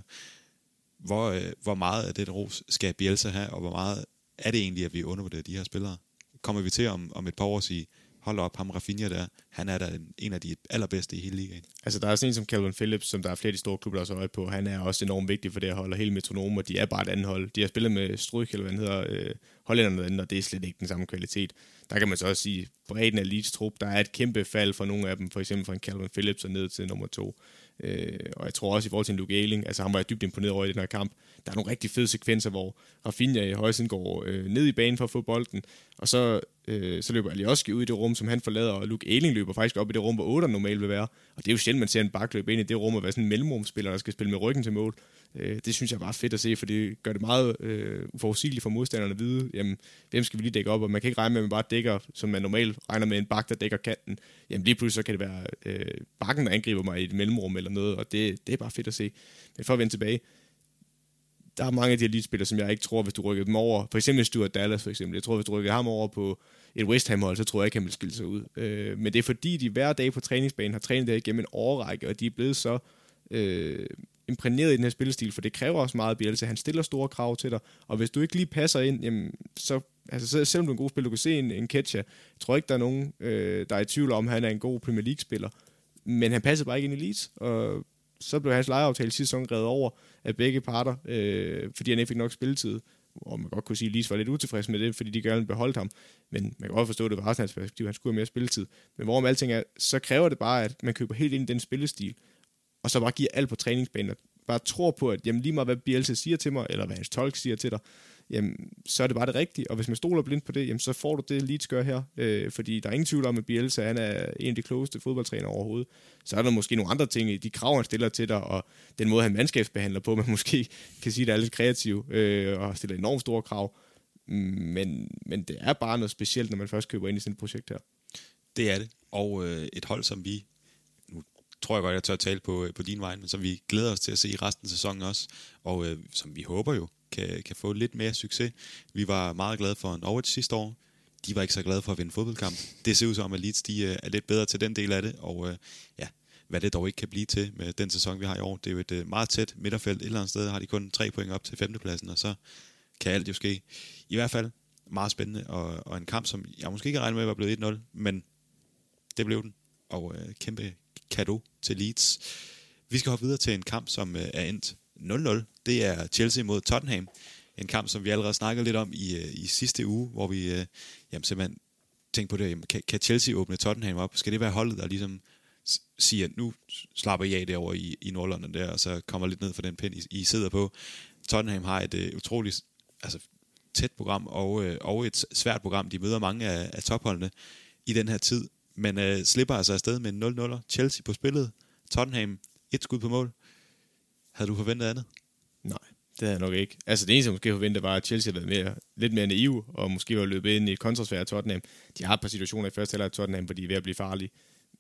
S1: Hvor, øh, hvor meget af det ros skal Bielsa have, og hvor meget er det egentlig, at vi undervurderer de her spillere? Kommer vi til om, om et par år at sige, hold op, ham Rafinha der, han er da en en af de allerbedste i hele ligaen.
S2: Altså, der er sådan en som Calvin Phillips, som der er flere af de store klubber, der har øje på. Han er også enormt vigtig for det her hold, og hele metronomen, og de er bare et andet hold. De har spillet med Stryk, eller hvad han hedder, øh, hollænderne, og det er slet ikke den samme kvalitet. Der kan man så også sige, bredden af Leeds trup, der er et kæmpe fald for nogle af dem, for eksempel fra en Calvin Phillips og ned til nummer to. Øh, og jeg tror også i forhold til Luke Ayling, altså han var jeg dybt imponeret over i den her kamp. Der er nogle rigtig fede sekvenser, hvor Rafinha i højsiden går øh, ned i banen for at få bolden, og så, øh, så løber Alioski ud i det rum, som han forlader, og Luke Ayling løber faktisk op i det rum, hvor 8 normalt vil være. Og det er jo sjældent, man ser en bakløb ind i det rum og være sådan en mellemrumspiller, der skal spille med ryggen til mål. Øh, det synes jeg bare er fedt at se, for det gør det meget øh, uforudsigeligt for modstanderne at vide, jamen, hvem skal vi lige dække op, og man kan ikke regne med, at man bare dækker, som man normalt regner med en bak, der dækker kanten. Jamen lige pludselig så kan det være øh, bakken, der angriber mig i et mellemrum eller noget, og det, det er bare fedt at se. Men for at vende tilbage, der er mange af de elitespillere, som jeg ikke tror, hvis du rykker dem over, for eksempel Stuart Dallas for eksempel, jeg tror, hvis du rykker ham over på et West Ham hold, så tror jeg ikke, han vil skille sig ud. Øh, men det er fordi, de hver dag på træningsbanen har trænet det igennem en årrække, og de er blevet så øh, imprægneret i den her spillestil, for det kræver også meget af Bielsa. Han stiller store krav til dig, og hvis du ikke lige passer ind, jamen, så, altså, selvom du er en god spiller, du kan se en, en catcher, jeg tror ikke, der er nogen, øh, der er i tvivl om, at han er en god Premier League-spiller, men han passede bare ikke ind i Leeds, og så blev hans lejeaftale sidste sæson reddet over af begge parter, øh, fordi han ikke fik nok spilletid. Og man godt kunne sige, at Leeds var lidt utilfreds med det, fordi de gerne beholdt ham. Men man kan godt forstå, at det var Arsenals perspektiv, han skulle have mere spilletid. Men hvorom alting er, så kræver det bare, at man køber helt ind i den spillestil, og så bare giver alt på træningsbanen, og bare tror på, at jamen, lige meget hvad Bielsa siger til mig, eller hvad hans tolk siger til dig, jamen, så er det bare det rigtige. Og hvis man stoler blindt på det, jamen, så får du det, Leeds gør her. Øh, fordi der er ingen tvivl om, at Bielsa han er en af de klogeste fodboldtrænere overhovedet. Så er der måske nogle andre ting i de krav, han stiller til dig, og den måde, han mandskabsbehandler på, man måske kan sige, at er lidt kreativ, øh, og stiller enormt store krav. Men, men det er bare noget specielt, når man først køber ind i sådan et projekt her.
S1: Det er det. Og øh, et hold, som vi tror jeg godt, jeg tør tale på, øh, på din vej, men som vi glæder os til at se i resten af sæsonen også, og øh, som vi håber jo kan, kan få lidt mere succes. Vi var meget glade for Norwich sidste år. De var ikke så glade for at vinde fodboldkamp. Det ser ud som, at Leeds de, øh, er lidt bedre til den del af det, og øh, ja, hvad det dog ikke kan blive til med den sæson, vi har i år. Det er jo et øh, meget tæt midterfelt. Et eller andet sted har de kun tre point op til femtepladsen, og så kan alt jo ske. I hvert fald meget spændende, og, og en kamp, som jeg måske ikke regnede med var blevet 1-0, men det blev den. Og øh, kæmpe kado til Leeds. Vi skal hoppe videre til en kamp, som øh, er endt 0-0. Det er Chelsea mod Tottenham. En kamp, som vi allerede snakkede lidt om i, øh, i sidste uge, hvor vi øh, jamen, simpelthen tænkte på det. Jamen, kan, kan Chelsea åbne Tottenham op? Skal det være holdet, der ligesom siger, at nu slapper I af derovre i, i Nordlondon der, og så kommer lidt ned for den pind, I, I sidder på. Tottenham har et uh, utroligt altså, tæt program og, uh, og et svært program. De møder mange af, af topholdene i den her tid men øh, slipper altså afsted med 0-0'er. Chelsea på spillet, Tottenham et skud på mål. Havde du forventet andet?
S2: Nej, det havde jeg nok ikke. Altså det eneste, jeg måske forventede, var, at Chelsea havde været mere, lidt mere naiv, og måske var løbet ind i et kontrasfærd af Tottenham. De har et par situationer i første halvleg af Tottenham, hvor de er ved at blive farlige.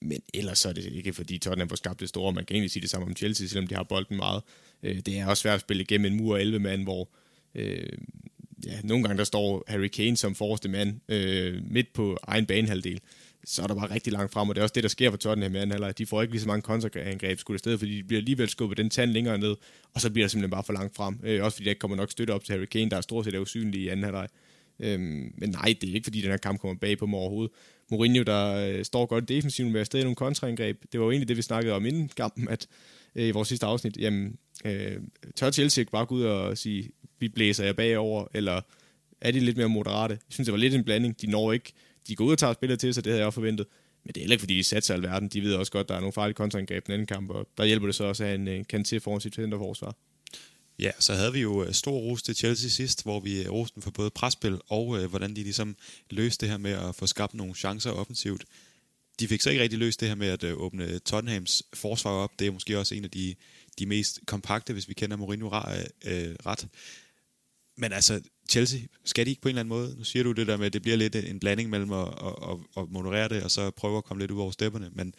S2: Men ellers så er det ikke, fordi Tottenham får skabt det store. Man kan egentlig sige det samme om Chelsea, selvom de har bolden meget. Øh, det er også svært at spille igennem en mur af 11 mand, hvor øh, ja, nogle gange der står Harry Kane som forreste mand øh, midt på egen banehalvdel så er der bare rigtig langt frem, og det er også det, der sker for Tottenham i anden halvleg. De får ikke lige så mange kontraangreb skudt afsted, fordi de bliver alligevel skubbet den tand længere ned, og så bliver der simpelthen bare for langt frem. Øh, også fordi der ikke kommer nok støtte op til Harry Kane, der er stort set er usynlig i anden halvleg. Øhm, men nej, det er ikke fordi, den her kamp kommer bag på mig overhovedet. Mourinho, der øh, står godt defensivt med stadig nogle kontraangreb. Det var jo egentlig det, vi snakkede om inden kampen, at øh, i vores sidste afsnit, jamen, øh, tør Chelsea ikke bare gå ud og sige, vi blæser jer bagover, eller er de lidt mere moderate? Jeg synes, det var lidt en blanding. De når ikke de går ud og tager spillet til, så det havde jeg også forventet. Men det er heller ikke, fordi de satser alverden. De ved også godt, at der er nogle farlige kontraangreb den anden kamp, og der hjælper det så også at have en kan til foran sit centerforsvar.
S1: Ja, så havde vi jo øh, stor ros til Chelsea sidst, hvor vi rosten roste dem for både presspil og øh, hvordan de ligesom løste det her med at få skabt nogle chancer offensivt. De fik så ikke rigtig løst det her med at øh, åbne Tottenhams forsvar op. Det er måske også en af de, de mest kompakte, hvis vi kender Mourinho øh, øh, ret. Men altså, Chelsea, skal de ikke på en eller anden måde? Nu siger du det der med, at det bliver lidt en blanding mellem at, at, at, at moderere det, og så prøve at komme lidt ud over stepperne, men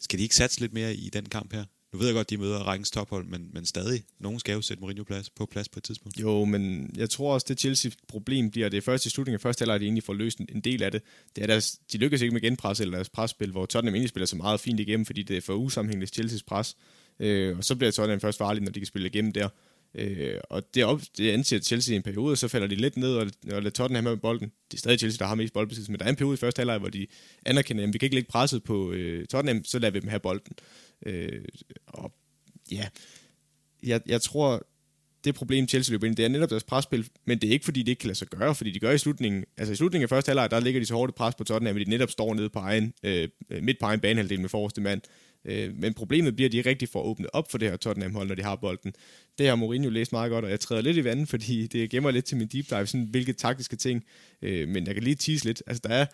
S1: skal de ikke satse lidt mere i den kamp her? Nu ved jeg godt, at de møder rækkens tophold, men, men stadig, nogen skal jo sætte Mourinho plads, på plads på et tidspunkt.
S2: Jo, men jeg tror også, det Chelsea-problem bliver, det er først i slutningen af første halvleg, de egentlig får løst en, en del af det. Det er deres, de lykkes ikke med genpres eller deres presspil, hvor Tottenham egentlig spiller så meget fint igennem, fordi det er for usammenhængende Chelsea's pres. Øh, og så bliver Tottenham først farlig, når de kan spille igennem der. Øh, og det, op, det anser Chelsea i en periode, så falder de lidt ned, og, og lader Tottenham med bolden. Det er stadig Chelsea, der har mest boldbesiddelse, men der er en periode i første halvleg, hvor de anerkender, at vi kan ikke lægge presset på øh, Tottenham, så lader vi dem have bolden. Øh, og ja, jeg, jeg tror, det problem Chelsea løber ind, det er netop deres presspil, men det er ikke fordi, det ikke kan lade sig gøre, fordi de gør i slutningen, altså i slutningen af første halvleg, der ligger de så hårdt pres på Tottenham, at de netop står nede på egen, øh, midt på egen banehalvdel med forreste mand. Øh, men problemet bliver, at de rigtig får åbnet op for det her Tottenham-hold, når de har bolden. Det har Mourinho læst meget godt, og jeg træder lidt i vandet, fordi det gemmer lidt til min deep dive, sådan hvilke taktiske ting. Øh, men jeg kan lige tease lidt. Altså, der er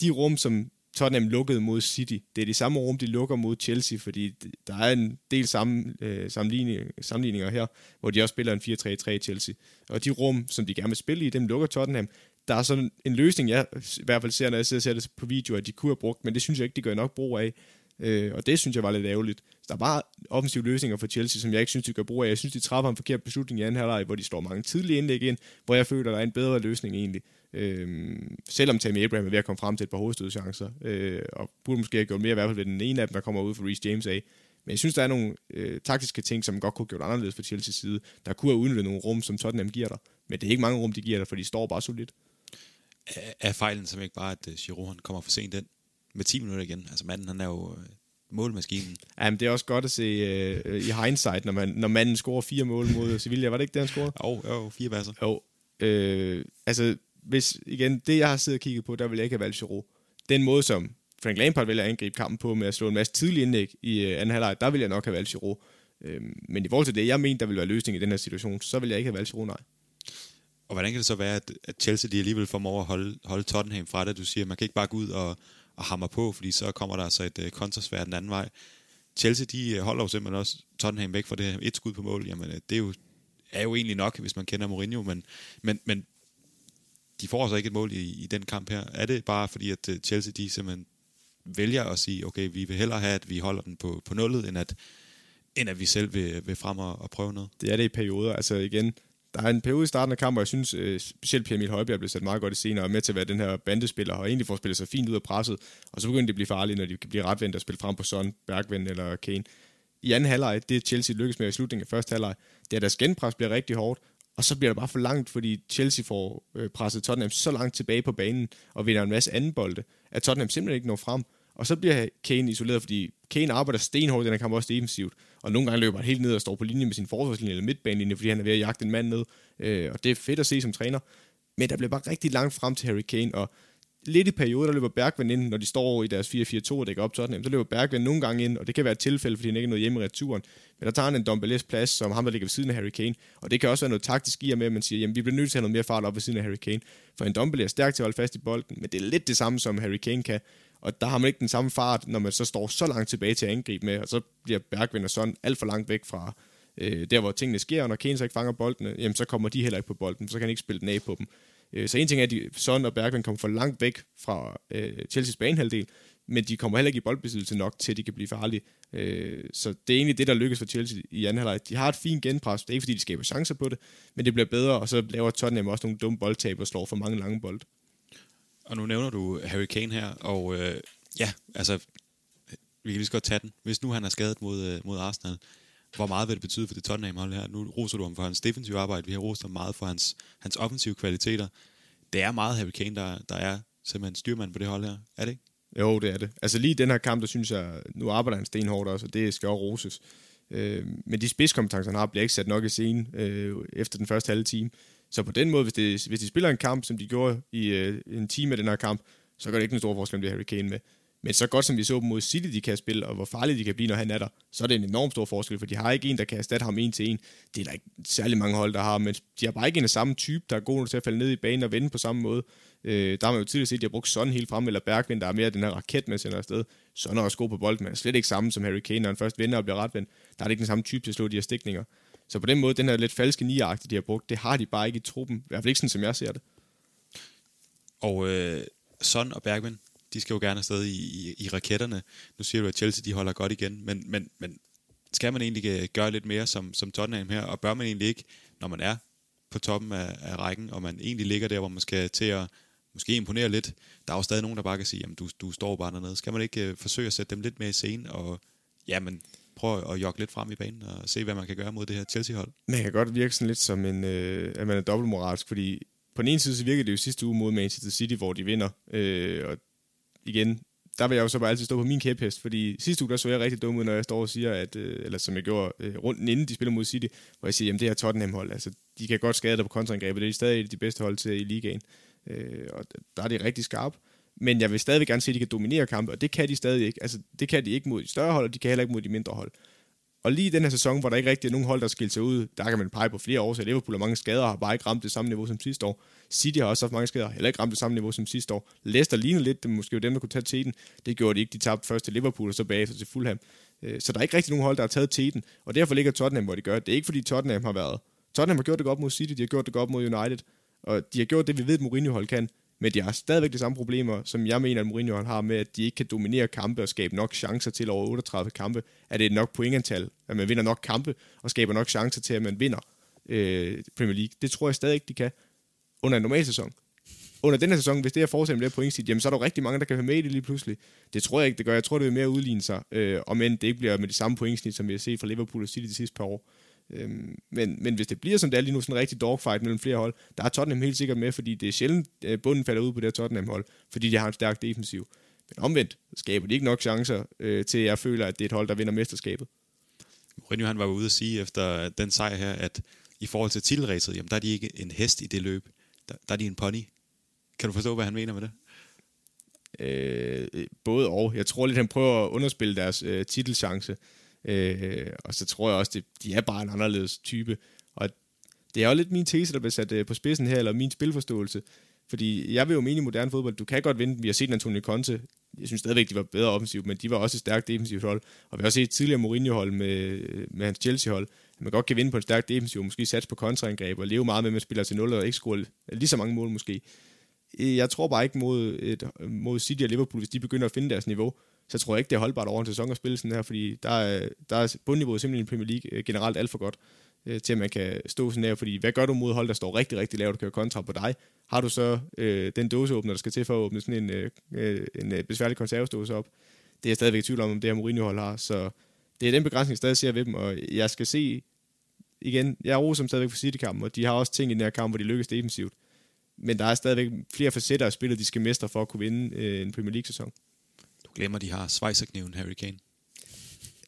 S2: de rum, som Tottenham lukkede mod City. Det er de samme rum, de lukker mod Chelsea, fordi der er en del samme, øh, sammenligninger, sammenligninger her, hvor de også spiller en 4-3-3 Chelsea. Og de rum, som de gerne vil spille i, dem lukker Tottenham. Der er sådan en løsning, jeg i hvert fald ser, når jeg ser det på video, at de kunne have brugt, men det synes jeg ikke, de gør nok brug af. Øh, og det synes jeg var lidt ærgerligt. Så der var bare offensive løsninger for Chelsea, som jeg ikke synes, de gør brug af. Jeg synes, de træffer en forkert beslutning i anden halvleg, hvor de står mange tidlige indlæg ind, hvor jeg føler, der er en bedre løsning egentlig. Øh, selvom Tammy Abraham er ved at komme frem til et par hovedstødchancer, øh, og burde måske have gjort mere, i hvert fald ved den ene af dem, der kommer ud for Reece James af. Men jeg synes, der er nogle øh, taktiske ting, som godt kunne have gjort anderledes for Chelsea's side. Der kunne have udnyttet nogle rum, som Tottenham giver dig. Men det er ikke mange rum, de giver dig, for de står bare solidt.
S1: Er fejlen som ikke bare, at øh, Giroud kommer for sent ind? Med 10 minutter igen. Altså manden, han er jo målmaskinen.
S2: Jamen, det er også godt at se uh, i hindsight, når, man, når manden scorer fire mål mod Sevilla. Var det ikke det, han scorede?
S1: Jo, jo, fire basser.
S2: Jo. Øh, altså, hvis, igen, det jeg har siddet og kigget på, der vil jeg ikke have valgt Giroud. Den måde, som Frank Lampard at angribe kampen på med at slå en masse tidlige indlæg i uh, anden halvleg, der vil jeg nok have valgt Giroud. Øh, men i forhold til det, jeg mener, der vil være løsning i den her situation, så vil jeg ikke have valgt Giroud, nej.
S1: Og hvordan kan det så være, at, at Chelsea de alligevel formår at holde, holde Tottenham fra det? Du siger, man kan ikke bare gå ud og, og hammer på, fordi så kommer der altså et øh, kontrasvær den anden vej. Chelsea, de øh, holder jo simpelthen også Tottenham væk fra det her et skud på mål. Jamen, øh, det er jo, er jo egentlig nok, hvis man kender Mourinho, men, men, men de får altså ikke et mål i, i den kamp her. Er det bare fordi, at øh, Chelsea, de simpelthen vælger at sige, okay, vi vil hellere have, at vi holder den på, på nullet, end at, end at vi selv vil, vil frem og, og prøve noget?
S2: Det er det i perioder. Altså igen, der er en periode i starten af kampen, hvor jeg synes, øh, specielt Pierre Emil Højbjerg blev sat meget godt i scenen, og er med til at være den her bandespiller, og egentlig får spillet sig fint ud af presset, og så begynder det at blive farligt, når de kan blive retvendt og spille frem på Son, Bergvind eller Kane. I anden halvleg, det Chelsea lykkes med i slutningen af første halvleg, det er, at deres genpres bliver rigtig hårdt, og så bliver det bare for langt, fordi Chelsea får øh, presset Tottenham så langt tilbage på banen, og vinder en masse anden bolde, at Tottenham simpelthen ikke når frem. Og så bliver Kane isoleret, fordi Kane arbejder stenhårdt i den her kamp også defensivt. Og nogle gange løber han helt ned og står på linje med sin forsvarslinje eller midtbanelinje, fordi han er ved at jagte en mand ned. Øh, og det er fedt at se som træner. Men der bliver bare rigtig langt frem til Harry Kane, og lidt i perioder, der løber Bergvin ind, når de står i deres 4-4-2 og dækker op Tottenham, så løber Bergvin nogle gange ind, og det kan være et tilfælde, fordi han ikke er noget hjemme i returen. Men der tager han en Dombelés plads, som ham, der ligger ved siden af Harry Kane. Og det kan også være noget taktisk i, med, at man siger, jamen vi bliver nødt til at have noget mere fart op ved siden af Harry Kane. For en Dombele er stærk til at holde fast i bolden, men det er lidt det samme, som Harry Kane kan. Og der har man ikke den samme fart, når man så står så langt tilbage til at angribe med, og så bliver Bergvind og sådan alt for langt væk fra øh, der, hvor tingene sker, og når Kane så ikke fanger boldene, jamen så kommer de heller ikke på bolden, så kan han ikke spille den af på dem. Øh, så en ting er, at de, Son og Bergvind kommer for langt væk fra øh, Chelsea's banehalvdel, men de kommer heller ikke i boldbesiddelse nok til, at de kan blive farlige. Øh, så det er egentlig det, der lykkes for Chelsea i anden halvleg. De har et fint genpres, det er ikke fordi, de skaber chancer på det, men det bliver bedre, og så laver Tottenham også nogle dumme boldtab og slår for mange lange bolde.
S1: Og nu nævner du Harry Kane her, og øh, ja, altså, vi kan lige så godt tage den. Hvis nu han er skadet mod, øh, mod Arsenal, hvor meget vil det betyde for det Tottenham-hold her? Nu roser du ham for hans defensive arbejde, vi har rost ham meget for hans, hans offensive kvaliteter. Det er meget Harry Kane, der, der er simpelthen styrmand på det hold her, er det ikke?
S2: Jo, det er det. Altså lige den her kamp, der synes jeg, nu arbejder han stenhårdt også, og det skal også roses. Øh, men de spidskompetencer, han har, bliver ikke sat nok i scenen øh, efter den første halve time. Så på den måde, hvis, det, hvis de spiller en kamp, som de gjorde i øh, en time af den her kamp, så gør det ikke en stor forskel, om det er Harry Kane med. Men så godt som vi så dem mod City, de kan spille, og hvor farlige de kan blive, når han er der, så er det en enorm stor forskel, for de har ikke en, der kan erstatte ham en til en. Det er der ikke særlig mange hold, der har, men de har bare ikke en af samme type, der er god nok til at falde ned i banen og vende på samme måde. Øh, der har man jo tidligere set, at de har brugt sådan helt frem, eller Bergvind, der er mere den her raket, man sender afsted. Sådan er også god på bolden, men er slet ikke samme som Harry Kane, når han først vender og bliver retvendt. Der er det ikke den samme type til at slå de her stikninger. Så på den måde, den her lidt falske niagte, de har brugt, det har de bare ikke i truppen. I hvert fald ikke sådan, som jeg ser det.
S1: Og øh, Son og Bergman, de skal jo gerne afsted i, i, i raketterne. Nu siger du, at Chelsea de holder godt igen, men, men, men skal man egentlig øh, gøre lidt mere som, som Tottenham her, og bør man egentlig ikke, når man er på toppen af, af rækken, og man egentlig ligger der, hvor man skal til at måske imponere lidt. Der er jo stadig nogen, der bare kan sige, jamen du, du står bare dernede. Skal man ikke øh, forsøge at sætte dem lidt mere i scene, og jamen, prøve at jogge lidt frem i banen, og se, hvad man kan gøre mod det her Chelsea-hold?
S2: Man kan godt virke sådan lidt som en, øh, at man er dobbeltmoralsk, fordi på den ene side, så virkede det jo sidste uge mod Manchester City, hvor de vinder, øh, og igen, der vil jeg jo så bare altid stå på min kæphest, fordi sidste uge, der så jeg rigtig dum ud, når jeg står og siger, at, øh, eller som jeg gjorde øh, rundt inden de spiller mod City, hvor jeg siger, jamen det her Tottenham-hold, altså de kan godt skade dig på kontraangrebet, det er stadig de bedste hold til i ligaen, øh, og der er de rigtig skarpe. Men jeg vil stadig gerne se, at de kan dominere kampe, og det kan de stadig ikke. Altså, det kan de ikke mod de større hold, og de kan heller ikke mod de mindre hold. Og lige i den her sæson, hvor der ikke rigtig er nogen hold, der skiller sig ud, der kan man pege på flere årsager. Liverpool har mange skader og har bare ikke ramt det samme niveau som sidste år. City har også haft mange skader, heller ikke ramt det samme niveau som sidste år. Leicester ligner lidt, det måske jo dem, der kunne tage teten. Det gjorde de ikke. De tabte først til Liverpool, og så bagefter til Fulham. Øh, så der er ikke rigtig nogen hold, der har taget teten, og derfor ligger Tottenham, hvor de gør. Det er ikke fordi Tottenham har været... Tottenham har gjort det godt mod City, de har gjort det godt mod United, og de har gjort det, vi ved, at Mourinho-hold kan. Men de har stadigvæk de samme problemer, som jeg mener, at Mourinho har med, at de ikke kan dominere kampe og skabe nok chancer til over 38 kampe. At det er nok pointantal, at man vinder nok kampe og skaber nok chancer til, at man vinder øh, Premier League. Det tror jeg stadig ikke, de kan under en normal sæson. Under den her sæson, hvis det er fortsat med pointsnit, jamen så er der rigtig mange, der kan være med i det lige pludselig. Det tror jeg ikke, det gør. Jeg tror, det vil mere udligne sig, øh, om end det ikke bliver med de samme pointsnit, som vi har set fra Liverpool og City de sidste par år. Øhm, men, men hvis det bliver som det er lige nu, sådan en rigtig dogfight mellem flere hold, der er Tottenham helt sikkert med, fordi det er sjældent, at bunden falder ud på det her Tottenham-hold, fordi de har en stærk defensiv. Men omvendt skaber de ikke nok chancer øh, til, at jeg føler, at det er et hold, der vinder mesterskabet.
S1: Mourinho han var ude at sige efter den sejr her, at i forhold til titelræset, jamen der er de ikke en hest i det løb. Der, der er de en pony. Kan du forstå, hvad han mener med det?
S2: Øh, både og. Jeg tror lidt, han prøver at underspille deres øh, titelchance. Øh, og så tror jeg også, det, de er bare en anderledes type. Og det er jo lidt min tese, der bliver sat øh, på spidsen her, eller min spilforståelse. Fordi jeg vil jo mene i moderne fodbold, du kan godt vinde. Vi har set Antonio Conte. Jeg synes stadigvæk, de var bedre offensivt, men de var også et stærkt defensivt hold. Og vi har også set tidligere Mourinho-hold med, med hans Chelsea-hold. Man godt kan vinde på en stærk defensiv, måske satse på kontraangreb og leve meget med, at man spiller til 0 og ikke score lige så mange mål måske. Jeg tror bare ikke mod, et, mod City og Liverpool, hvis de begynder at finde deres niveau, så tror jeg ikke, det er holdbart over en sæson at spille sådan her, fordi der er, der er bundniveauet simpelthen i Premier League øh, generelt alt for godt øh, til at man kan stå sådan her, fordi hvad gør du mod hold, der står rigtig, rigtig lavt og kører kontra på dig? Har du så øh, den dåseåbner, der skal til for at åbne sådan en, øh, øh en øh, besværlig konservesdåse op? Det er jeg stadigvæk i tvivl om, om det her Mourinho-hold har, så det er den begrænsning, jeg stadig ser ved dem, og jeg skal se igen, jeg er som stadigvæk for City-kampen, og de har også ting i den her kamp, hvor de lykkes defensivt. Men der er stadigvæk flere facetter af spillet, de skal mestre for at kunne vinde øh, en Premier League-sæson.
S1: Glemmer, de har svejserkniven Harry Kane.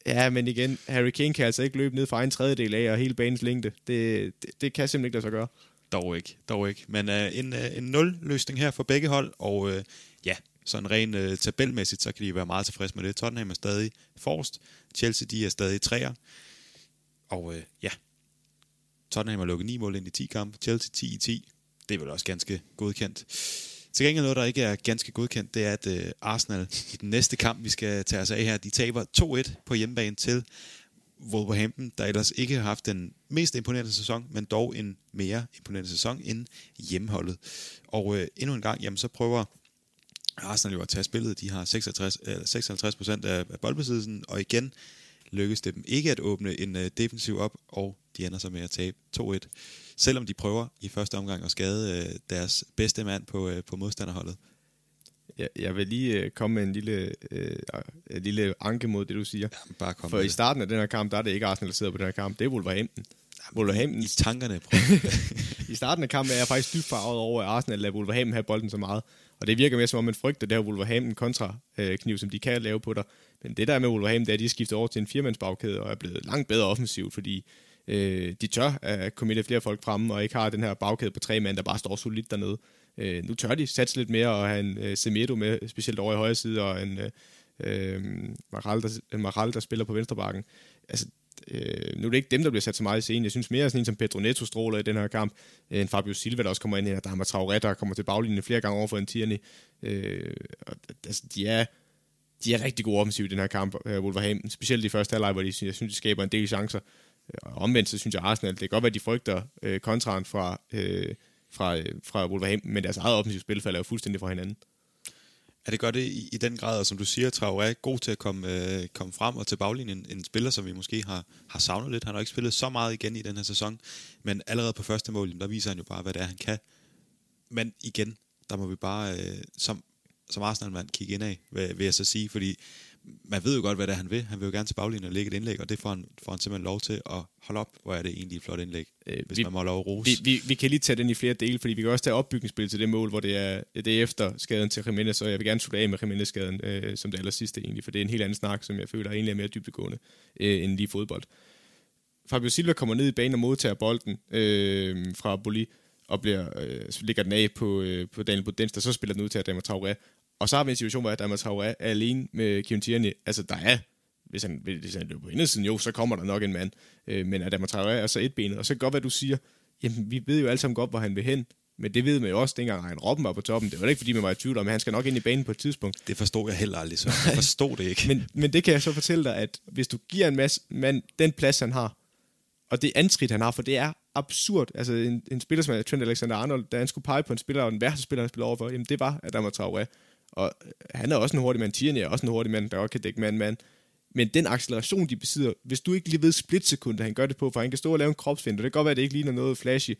S2: Ja, men igen, Harry Kane kan altså ikke løbe ned fra en tredjedel af og hele banens længde. Det, det, det kan simpelthen ikke lade sig gøre.
S1: Dog ikke, dog ikke. Men uh, en, uh, en nul-løsning her for begge hold, og uh, ja, sådan rent uh, tabelmæssigt, så kan de være meget tilfredse med det. Tottenham er stadig forrest, Chelsea de er stadig træer, og uh, ja, Tottenham har lukket 9 mål ind i 10 kampe, Chelsea 10 i 10. Det er vel også ganske godkendt. Til gengæld noget, der ikke er ganske godkendt, det er, at øh, Arsenal i den næste kamp, vi skal tage os af her, de taber 2-1 på hjemmebane til Wolverhampton, der ellers ikke har haft den mest imponerende sæson, men dog en mere imponerende sæson end hjemmeholdet. Og øh, endnu en gang, jamen, så prøver Arsenal jo at tage spillet. De har 66, eller 56 procent af, af boldbesiddelsen, og igen lykkes det dem ikke at åbne en øh, defensiv op, og de ender så med at tabe 2-1 selvom de prøver i første omgang at skade øh, deres bedste mand på, øh, på modstanderholdet.
S2: Ja, jeg vil lige øh, komme med en lille, øh, en lille anke mod det, du siger.
S1: Ja, bare kom
S2: For i starten af den her kamp, der er det ikke Arsenal, der sidder på den her kamp. Det er Wolverhampton.
S1: Wolverhampton. I tankerne.
S2: I starten af kampen er jeg faktisk dybt farvet over, at Arsenal lader Wolverhampton have bolden så meget. Og det virker mere som om, man frygter det her Wolverhampton kontra øh, kniv, som de kan lave på dig. Men det der med Wolverhampton, det er, at de skifter over til en firmandsbagkæde og er blevet langt bedre offensivt, fordi øh, de tør at committe flere folk fremme, og ikke har den her bagkæde på tre mand, der bare står solidt dernede. Øh, nu tør de satse lidt mere, og have en øh, Semedo med, specielt over i højre side, og en øh, øh Maral, der, Maral, der spiller på venstre bakken. Altså, øh, nu er det ikke dem, der bliver sat så meget i scenen. Jeg synes mere sådan en som Pedro Neto stråler i den her kamp, en Fabio Silva, der også kommer ind her, der har Matraoré, der kommer til baglinjen flere gange over for en Tierney. Øh, og, altså, de er, de er rigtig gode offensivt i den her kamp, øh, Wolverhampton, specielt i første halvleg, hvor de, jeg synes, de skaber en del chancer. Og omvendt, så synes jeg, Arsenal, det kan godt være, at de frygter øh, kontraen fra, øh, fra, øh, fra Wolverhampton, men deres eget offensivt spil falder jo fuldstændig fra hinanden.
S1: Ja, det gør det i, i den grad, og som du siger, Traoré er god til at komme, øh, komme frem og til baglinjen. En spiller, som vi måske har, har savnet lidt. Han har ikke spillet så meget igen i den her sæson, men allerede på første mål, der viser han jo bare, hvad det er, han kan. Men igen, der må vi bare øh, som, som Arsenal-mand kigge ind af, vil, vil jeg så sige, fordi man ved jo godt, hvad det er, han vil. Han vil jo gerne til baglinjen og lægge et indlæg, og det får han, får han simpelthen lov til at holde op. Hvor er det egentlig et flot indlæg, øh, hvis vi, man må lov rose.
S2: Vi, vi, vi, kan lige tage den i flere dele, fordi vi kan også tage opbygningsspil til det mål, hvor det er, det er efter skaden til Jimenez, og jeg vil gerne slutte af med Jimenez-skaden øh, som det aller sidste egentlig, for det er en helt anden snak, som jeg føler egentlig er mere dybdegående øh, end lige fodbold. Fabio Silva kommer ned i banen og modtager bolden øh, fra Boli, og bliver, øh, ligger den af på, øh, på Daniel Budens, der så spiller den ud til Adama Traoré. Og så har vi en situation, hvor Adama Traoré er alene med Kevin Tierney. Altså, der er, hvis han, hvis han løber på indersiden, jo, så kommer der nok en mand. Øh, men Adama Traoré er så et benet. Og så kan godt være, du siger, jamen, vi ved jo alle sammen godt, hvor han vil hen. Men det ved man jo også, dengang han Robben var på toppen. Det var ikke, fordi man var i tvivl om, at han skal nok ind i banen på et tidspunkt.
S1: Det forstod jeg heller aldrig, så jeg forstod det ikke.
S2: men, men det kan jeg så fortælle dig, at hvis du giver en masse mand den plads, han har, og det antrit, han har, for det er absurd. Altså en, en spiller som Trent Alexander-Arnold, da han skulle pege på en spiller, og den værste spiller, han spiller overfor, jamen det var Adama Traoré. Og øh, han er også en hurtig mand. Tierney er også en hurtig mand, der også kan dække mand mand. Men den acceleration, de besidder, hvis du ikke lige ved splitsekunder, han gør det på, for han kan stå og lave en kropsfinder, det kan godt være, at det ikke ligner noget flashy.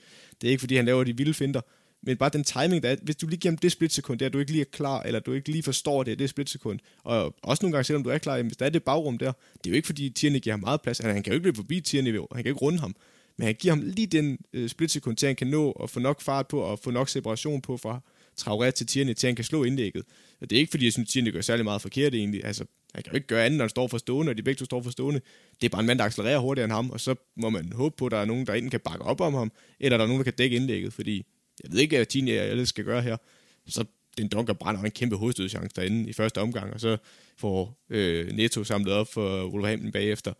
S2: Det er ikke, fordi han laver de vilde finder. Men bare den timing, der er, hvis du lige giver ham det splitsekund, der du ikke lige er klar, eller du ikke lige forstår det, det er splitsekund. Og også nogle gange, selvom du er klar, hvis der er det bagrum der, det er jo ikke, fordi Tierney giver ham meget plads. Han, han kan jo ikke løbe forbi Tierney, han kan ikke runde ham. Men han giver ham lige den øh, splitsekund til, at han kan nå at få nok fart på, og få nok separation på, fra, Traoré til Tierney, til han kan slå indlægget. Og det er ikke, fordi jeg synes, Tierney gør særlig meget forkert egentlig. Altså, han kan jo ikke gøre andet, når han står for stående, og de begge to står for stående. Det er bare en mand, der accelererer hurtigere end ham, og så må man håbe på, at der er nogen, der enten kan bakke op om ham, eller der er nogen, der kan dække indlægget, fordi jeg ved ikke, hvad Tierney ellers skal gøre her. Så den dunker brænder en kæmpe hovedstødchance derinde i første omgang, og så får øh, Neto samlet op for Wolverhampton bagefter.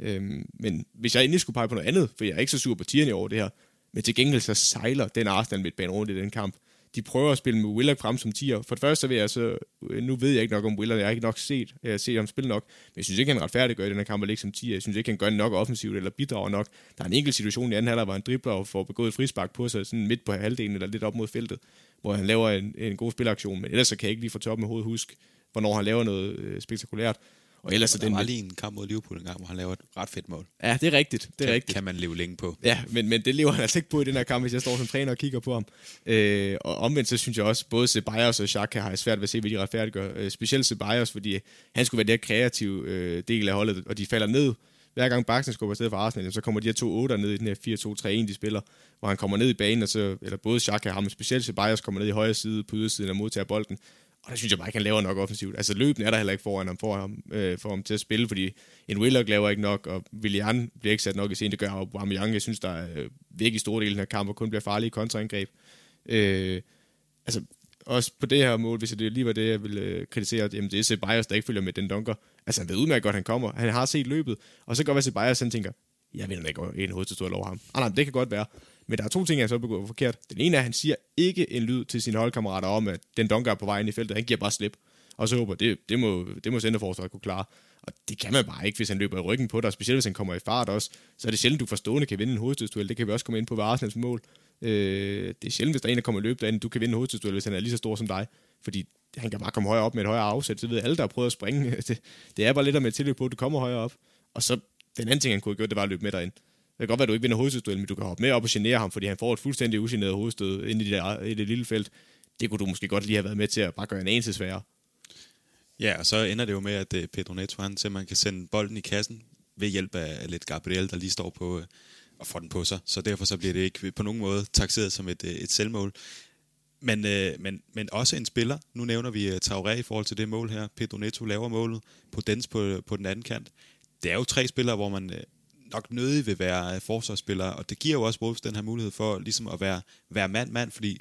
S2: Øhm, men hvis jeg endelig skulle pege på noget andet, for jeg er ikke så sur på Tierney over det her, men til gengæld så sejler den Arsenal med rundt i den kamp. De prøver at spille med Willock frem som tier. For det første så vil jeg så, øh, nu ved jeg ikke nok om Willock, jeg har ikke nok set, jeg set ham spille nok, men jeg synes ikke, han retfærdiggør i den her kamp at ligge som tier. Jeg synes ikke, han gør nok offensivt eller bidrager nok. Der er en enkelt situation i anden halvleg, hvor han dribler og får begået frispark på sig, sådan midt på halvdelen eller lidt op mod feltet, hvor han laver en, en god spilaktion, men ellers så kan jeg ikke lige få toppen med hovedet huske, hvornår han laver noget øh, spektakulært.
S1: Og ellers er den... Der var lige en kamp mod Liverpool en gang, hvor han laver et ret fedt mål.
S2: Ja, det er rigtigt. Det er
S1: kan,
S2: rigtigt.
S1: kan man leve længe på.
S2: Ja, men, men det lever han altså ikke på i den her kamp, hvis jeg står som træner og kigger på ham. Øh, og omvendt så synes jeg også, både Ceballos og Xhaka har svært ved at se, hvad de retfærdiggør. Øh, specielt Ceballos, fordi han skulle være det kreative øh, del af holdet, og de falder ned. Hver gang Baksen skubber stedet for Arsenal, så kommer de her to 8 ned i den her 4-2-3-1, de spiller, hvor han kommer ned i banen, og så, eller både Xhaka og ham, specielt Ceballos kommer ned i højre side på ydersiden og modtager bolden. Og der synes jeg bare ikke, han laver nok offensivt. Altså løben er der heller ikke foran ham, for ham, øh, for ham til at spille, fordi en Willock laver ikke nok, og Willian bliver ikke sat nok i scenen. Det gør Aubameyang. Jeg synes, der er øh, virkelig store del af den her kamp, og kun bliver farlige kontraangreb. Øh, altså, også på det her mål, hvis det lige var det, jeg ville øh, kritisere, jamen det er Ceballos, der ikke følger med den dunker. Altså han ved udmærket godt, han kommer. Han har set løbet, og så går være Ceballos, han tænker, jeg vil ikke en hovedstød over ham. Ah, nej, det kan godt være. Men der er to ting, jeg så begået forkert. Den ene er, at han siger ikke en lyd til sine holdkammerater om, at den dunker er på vej ind i feltet. Han giver bare slip. Og så håber, det, det må, det må centerforsvaret kunne klare. Og det kan man bare ikke, hvis han løber i ryggen på dig, specielt hvis han kommer i fart også. Så er det sjældent, du forstående kan vinde en hovedstødsduel. Det kan vi også komme ind på ved Arsenals mål. Øh, det er sjældent, hvis der er en, der kommer løbet derinde, du kan vinde en hovedstødsduel, hvis han er lige så stor som dig. Fordi han kan bare komme højere op med et højere afsæt. Så ved alle, der har prøvet at springe. Det, det er bare lidt med tilløb på, at du kommer højere op. Og så den anden ting, han kunne have gjort, det var at løbe med derind. Det kan godt være, at du ikke vinder hovedstødsduellen, men du kan hoppe med op og genere ham, fordi han får et fuldstændig ugeneret hovedstød ind i det, der, i det lille felt. Det kunne du måske godt lige have været med til at bare gøre en anelse sværere.
S1: Ja, og så ender det jo med, at øh, Pedro Neto han simpelthen kan sende bolden i kassen ved hjælp af lidt Gabriel, der lige står på øh, og får den på sig. Så derfor så bliver det ikke på nogen måde taxeret som et, øh, et selvmål. Men, men, men også en spiller. Nu nævner vi Traoré i forhold til det mål her. Pedro Neto laver målet. på Dens på, på den anden kant. Det er jo tre spillere, hvor man nok nødig vil være forsvarsspiller, og det giver jo også Wolves den her mulighed for ligesom at være, være mand-mand, fordi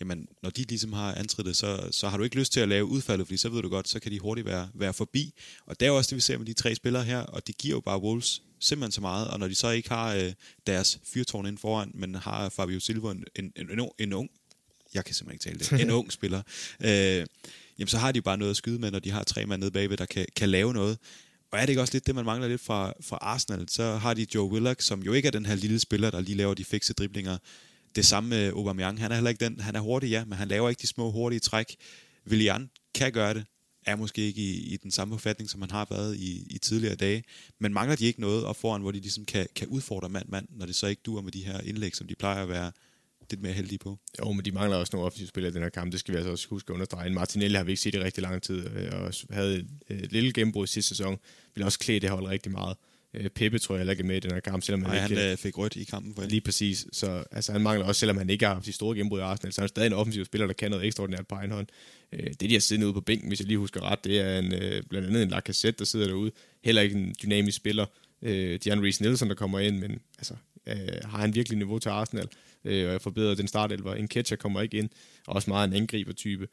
S1: jamen, når de ligesom har antrittet, så, så har du ikke lyst til at lave udfaldet, fordi så ved du godt, så kan de hurtigt være, være forbi. Og det er jo også det, vi ser med de tre spillere her, og det giver jo bare Wolves simpelthen så meget, og når de så ikke har øh, deres fyrtårn ind foran, men har Fabio Silva, en, en, en, en, en ung, jeg kan simpelthen ikke tale det, en ung spiller, øh, jamen så har de bare noget at skyde med, når de har tre mand nede bagved, der kan, kan lave noget. Og er det ikke også lidt det, man mangler lidt fra, fra Arsenal? Så har de Joe Willock, som jo ikke er den her lille spiller, der lige laver de fikse driblinger. Det samme med Aubameyang. Han er heller ikke den. Han er hurtig, ja, men han laver ikke de små hurtige træk. Willian kan gøre det. Er måske ikke i, i den samme forfatning, som han har været i, i tidligere dage. Men mangler de ikke noget op foran, hvor de ligesom kan, kan udfordre mand-mand, når det så ikke dur med de her indlæg, som de plejer at være lidt mere heldige på.
S2: Jo, men de mangler også nogle offensive spillere i den her kamp. Det skal vi altså også huske at understrege. Martinelli har vi ikke set i rigtig lang tid, øh, og havde et, et lille gennembrud sidste sæson. Vil også klæde det hold rigtig meget. Øh, Peppe tror jeg heller ikke er med i den her kamp, selvom
S1: han,
S2: Nej,
S1: ikke, han fik rødt i kampen
S2: for Lige præcis. Så altså, han mangler også, selvom han ikke har haft de store gennembrud i Arsenal, så er han stadig en offensiv spiller, der kan noget ekstraordinært på egen hånd. Det, de har siddet ude på bænken, hvis jeg lige husker ret, det er en, blandt andet en Lacazette, der sidder derude. Heller ikke en dynamisk spiller. Dian Reece Nielsen, der kommer ind, men altså, har han virkelig niveau til Arsenal? Øh, og jeg forbedrer den startelver. En catcher kommer ikke ind, og også meget en angriber-type.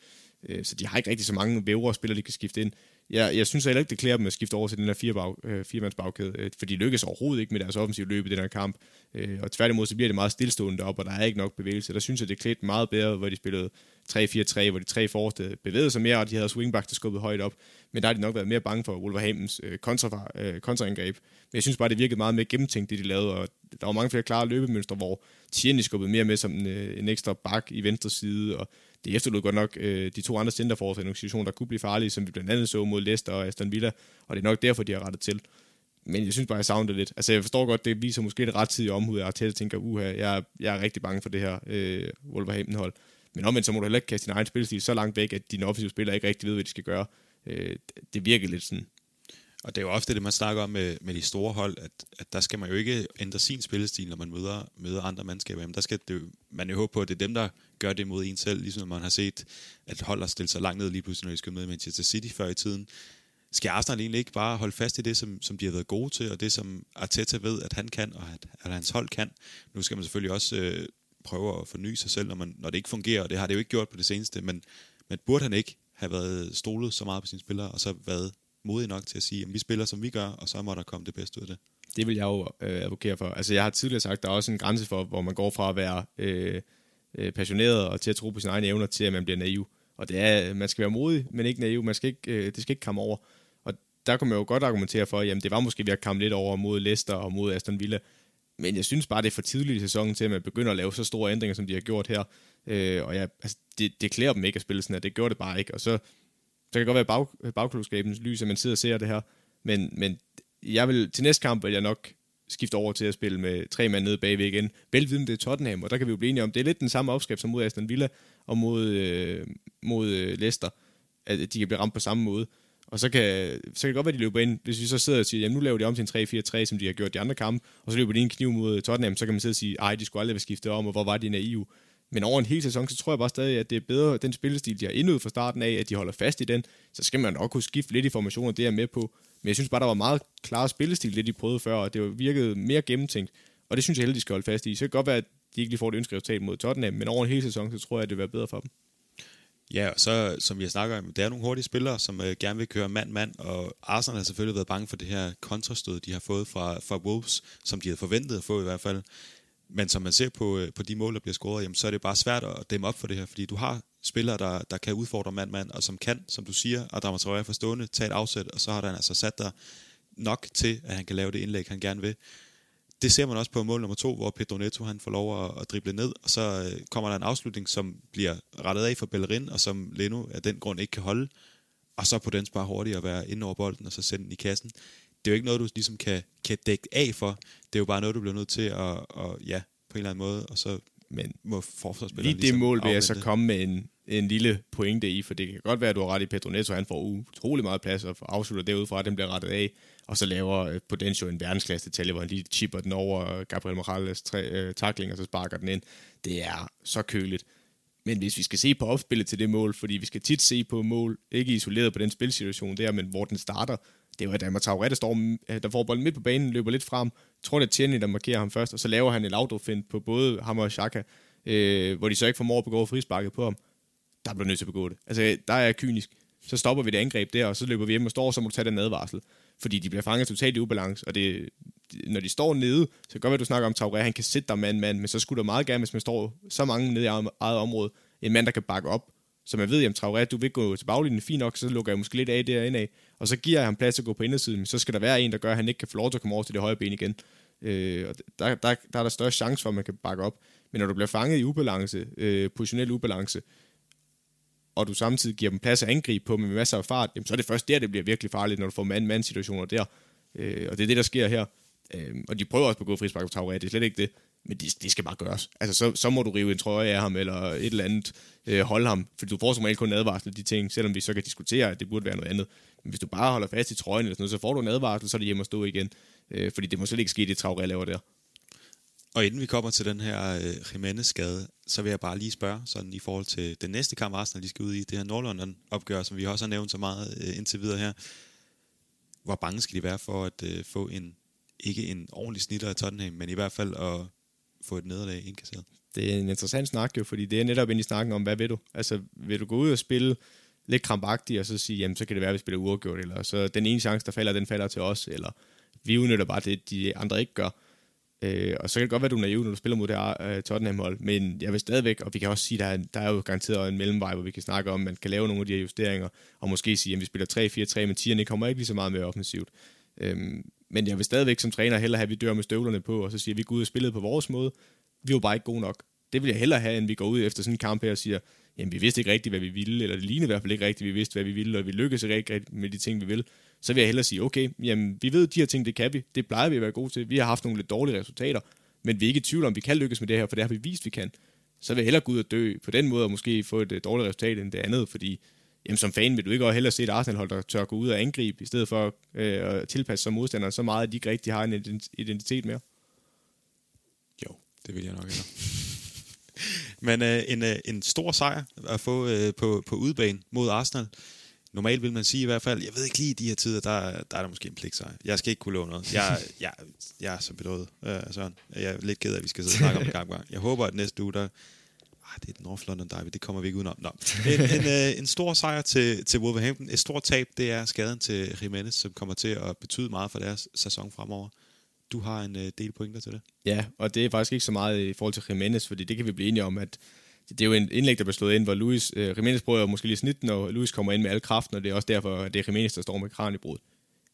S2: Øh, så de har ikke rigtig så mange vævre spillere, de kan skifte ind. Jeg, jeg synes heller ikke, det klæder dem at skifte over til den her fire bag, øh, firemands øh, for de lykkes overhovedet ikke med deres offensive løb i den her kamp. Øh, og tværtimod, så bliver det meget stillestående op, og der er ikke nok bevægelse. Der synes jeg, det klædte meget bedre, hvor de spillede 3-4-3, hvor de tre forreste bevægede sig mere, og de havde swingback, der skubbede højt op. Men der har de nok været mere bange for Wolverhamptons øh, kontra, øh, kontraangreb. Men jeg synes bare, det virkede meget mere gennemtænkt, det de lavede, og der var mange flere klare løbemønstre, hvor Tierney skubbede mere med som en, øh, en ekstra bak i venstre side, og det efterlod godt nok øh, de to andre centerforsvar i nogle situationer, der kunne blive farlige, som vi blandt andet så mod Leicester og Aston Villa, og det er nok derfor, de har rettet til. Men jeg synes bare, jeg savner det lidt. Altså, jeg forstår godt, det viser måske et rettidigt omhud, at Arteta tænker, uha, jeg, jeg er rigtig bange for det her øh, Wolverhampton-hold. Men omvendt, så må du heller ikke kaste din egen spilstil så langt væk, at dine offensive spillere ikke rigtig ved, hvad de skal gøre. Øh, det virker lidt sådan.
S1: Og det er jo ofte det, man snakker om med, med de store hold, at, at der skal man jo ikke ændre sin spillestil, når man møder, møder andre mandskaber. Jamen, der skal det, man jo håbe på, at det er dem, der gør det mod en selv, ligesom man har set, at hold har stillet sig langt ned lige pludselig, når de skal møde Manchester City før i tiden. Skal Arsenal egentlig ikke bare holde fast i det, som, som de har været gode til, og det, som Arteta ved, at han kan, og at, at hans hold kan? Nu skal man selvfølgelig også øh, prøve at forny sig selv, når, man, når det ikke fungerer, og det har det jo ikke gjort på det seneste, men, men burde han ikke have været stolet så meget på sine spillere, og så været modig nok til at sige, at vi spiller, som vi gør, og så må der komme det bedste ud af det.
S2: Det vil jeg jo øh, advokere for. Altså, jeg har tidligere sagt, der er også en grænse for, hvor man går fra at være øh, øh, passioneret og til at tro på sine egne evner, til at man bliver naiv. Og det er, man skal være modig, men ikke naiv. Man skal ikke, øh, det skal ikke komme over. Og der kunne man jo godt argumentere for, jamen det var måske ved at komme lidt over mod Leicester og mod Aston Villa. Men jeg synes bare, det er for tidligt i sæsonen til, at man begynder at lave så store ændringer, som de har gjort her. Øh, og jeg, altså, det, det klæder dem ikke at spille sådan her. Det gjorde det bare ikke. Og så, så kan det godt være bag, bagklodskabens lys, at man sidder og ser det her. Men, men jeg vil, til næste kamp vil jeg nok skifte over til at spille med tre mand nede bagved igen. Velviden det er Tottenham, og der kan vi jo blive enige om, det er lidt den samme opskrift som mod Aston Villa og mod, øh, mod øh, Leicester, at de kan blive ramt på samme måde. Og så kan, så kan det godt være, at de løber ind, hvis vi så sidder og siger, jamen nu laver de om til en 3-4-3, som de har gjort de andre kampe, og så løber de en kniv mod Tottenham, så kan man sidde og sige, ej, de skulle aldrig have skiftet om, og hvor var de naive. Men over en hel sæson, så tror jeg bare stadig, at det er bedre, den spillestil, de har indøvet fra starten af, at de holder fast i den. Så skal man nok kunne skifte lidt i formationer, det er jeg med på. Men jeg synes bare, der var meget klar spillestil, det de prøvede før, og det virkede mere gennemtænkt. Og det synes jeg heldigvis, de skal holde fast i. Så kan det godt være, at de ikke lige får det ønskede resultat mod Tottenham, men over en hel sæson, så tror jeg, at det vil være bedre for dem.
S1: Ja, og så, som vi har snakket om, der er nogle hurtige spillere, som øh, gerne vil køre mand-mand, og Arsenal har selvfølgelig været bange for det her kontrastød, de har fået fra, fra Wolves, som de havde forventet at få i hvert fald. Men som man ser på, øh, på de mål, der bliver scoret, jamen, så er det bare svært at dæmme op for det her, fordi du har spillere, der, der kan udfordre mand-mand, og som kan, som du siger, Adama Traoré forstående, tage et afsæt, og så har han altså sat der nok til, at han kan lave det indlæg, han gerne vil. Det ser man også på mål nummer to, hvor Pedro Neto han får lov at, at drible ned, og så øh, kommer der en afslutning, som bliver rettet af for Bellerin, og som Leno af den grund ikke kan holde, og så på den bare hurtigt at være inde over bolden, og så sende den i kassen. Det er jo ikke noget, du ligesom kan, kan dække af for. Det er jo bare noget, du bliver nødt til at, at ja, på en eller anden måde, og så
S2: Men
S1: må forsvarsspilleren
S2: Lige det
S1: ligesom
S2: mål vil jeg så komme med en, en lille pointe i, for det kan godt være, at du har ret i Pedro Neto, han får utrolig meget plads og afslutter derudfra, at den bliver rettet af, og så laver øh, Podencio en verdensklasse detalje, hvor han lige chipper den over Gabriel Morales tre, øh, tackling, og så sparker den ind. Det er så køligt. Men hvis vi skal se på opspillet til det mål, fordi vi skal tit se på mål, ikke isoleret på den spilsituation der, men hvor den starter, det er jo Adama Traoré, der, står, mm, øh, der får bolden midt på banen, løber lidt frem. Tror, det er Tierney, der markerer ham først, og så laver han en autofind på både ham og Xhaka, øh, hvor de så ikke formår at begå frisparket på ham. Der bliver nødt til at begå det. Altså, der er jeg kynisk. Så stopper vi det angreb der, og så løber vi hjem og står, så må du tage den advarsel. Fordi de bliver fanget totalt i ubalance, og det, når de står nede, så kan godt være, du snakker om Traoré, han kan sætte dig mand mand, men så skulle der meget gerne, hvis man står så mange nede i eget eget område, en mand, der kan bakke op, så man ved, at Traoré, du vil gå til baglinjen fint nok, så lukker jeg måske lidt af derinde af, og så giver jeg ham plads til at gå på indersiden, men så skal der være en, der gør, at han ikke kan få lov til at komme over til det højre ben igen. Øh, og der, der, der er der større chance for, at man kan bakke op. Men når du bliver fanget i ubalance, øh, positionel ubalance, og du samtidig giver dem plads at angribe på med masser af fart, jamen, så er det først der, det bliver virkelig farligt, når du får mand-mand situationer der. Øh, og det er det, der sker her. Øh, og de prøver også på at gå frispark på Traoré, det er slet ikke det. Men det, det skal bare gøres. Altså, så, så må du rive en trøje af ham, eller et eller andet, øh, holde ham. For du får som regel kun en advarsel de ting, selvom vi så kan diskutere, at det burde være noget andet. Men hvis du bare holder fast i trøjen, eller sådan noget, så får du en advarsel, så er det hjemme at stå igen. Øh, fordi det må slet ikke ske, det Traoré laver der.
S1: Og inden vi kommer til den her øh, Jimenez-skade, så vil jeg bare lige spørge, sådan i forhold til den næste kamp, Arsenal de skal ud i, det her Nordlondon-opgør, som vi også har nævnt så meget øh, indtil videre her. Hvor bange skal de være for at øh, få en, ikke en ordentlig snitter af Tottenham, men i hvert fald at få et nederlag indkasseret?
S2: det er en interessant snak jo, fordi det er netop ind i snakken om, hvad vil du? Altså, vil du gå ud og spille lidt krampagtigt, og så sige, jamen, så kan det være, at vi spiller uafgjort, eller så den ene chance, der falder, den falder til os, eller vi udnytter bare det, de andre ikke gør. Øh, og så kan det godt være, at du er naiv, når du spiller mod det her uh, Tottenham-hold, men jeg vil stadigvæk, og vi kan også sige, at der er, der er jo garanteret en mellemvej, hvor vi kan snakke om, at man kan lave nogle af de her justeringer, og måske sige, at vi spiller 3-4-3, men tierne kommer ikke lige så meget mere offensivt. Øhm, men jeg vil stadigvæk som træner hellere have, at vi dør med støvlerne på, og så siger, at vi går ud og spillede på vores måde. Vi var bare ikke gode nok. Det vil jeg hellere have, end vi går ud efter sådan en kamp her og siger, jamen vi vidste ikke rigtigt, hvad vi ville, eller det lignede i hvert fald ikke rigtigt, vi vidste, hvad vi ville, og vi lykkedes ikke rigtigt med de ting, vi vil. Så vil jeg hellere sige, okay, jamen vi ved, de her ting, det kan vi. Det plejer vi at være gode til. Vi har haft nogle lidt dårlige resultater, men vi er ikke i tvivl om, vi kan lykkes med det her, for det har vi vist, vi kan. Så vil jeg hellere gå ud og dø på den måde, og måske få et øh, dårligt resultat end det andet, fordi jamen som fan vil du ikke også hellere se et Arsenal-hold, der tør gå ud og angribe, i stedet for øh, at tilpasse sig modstanderen så meget, at de ikke rigtig har en identitet mere.
S1: Jo, det vil jeg nok ikke. Men øh, en, øh, en stor sejr at få øh, på, på udebane mod Arsenal. Normalt vil man sige i hvert fald, jeg ved ikke lige i de her tider, der, der er der måske en pligtsejr. Jeg skal ikke kunne love noget. Jeg, jeg, jeg er så bedået, øh, Søren. Jeg er lidt ked af, at vi skal sidde og snakke om det gang gang. Jeg håber, at næste uge, der, Ah, det er North London Derby, det kommer vi ikke udenom. Nå. En, en, øh, en stor sejr til, til Wolverhampton. Et stort tab, det er skaden til Jimenez, som kommer til at betyde meget for deres sæson fremover. Du har en øh, del pointer til det.
S2: Ja, og det er faktisk ikke så meget i forhold til Jimenez, fordi det kan vi blive enige om, at det er jo en indlæg, der blev slået ind, hvor Luis, øh, Jimenez prøver måske lige snit, når Luis kommer ind med al kraften, og det er også derfor, at det er Jimenez, der står med kranibrud.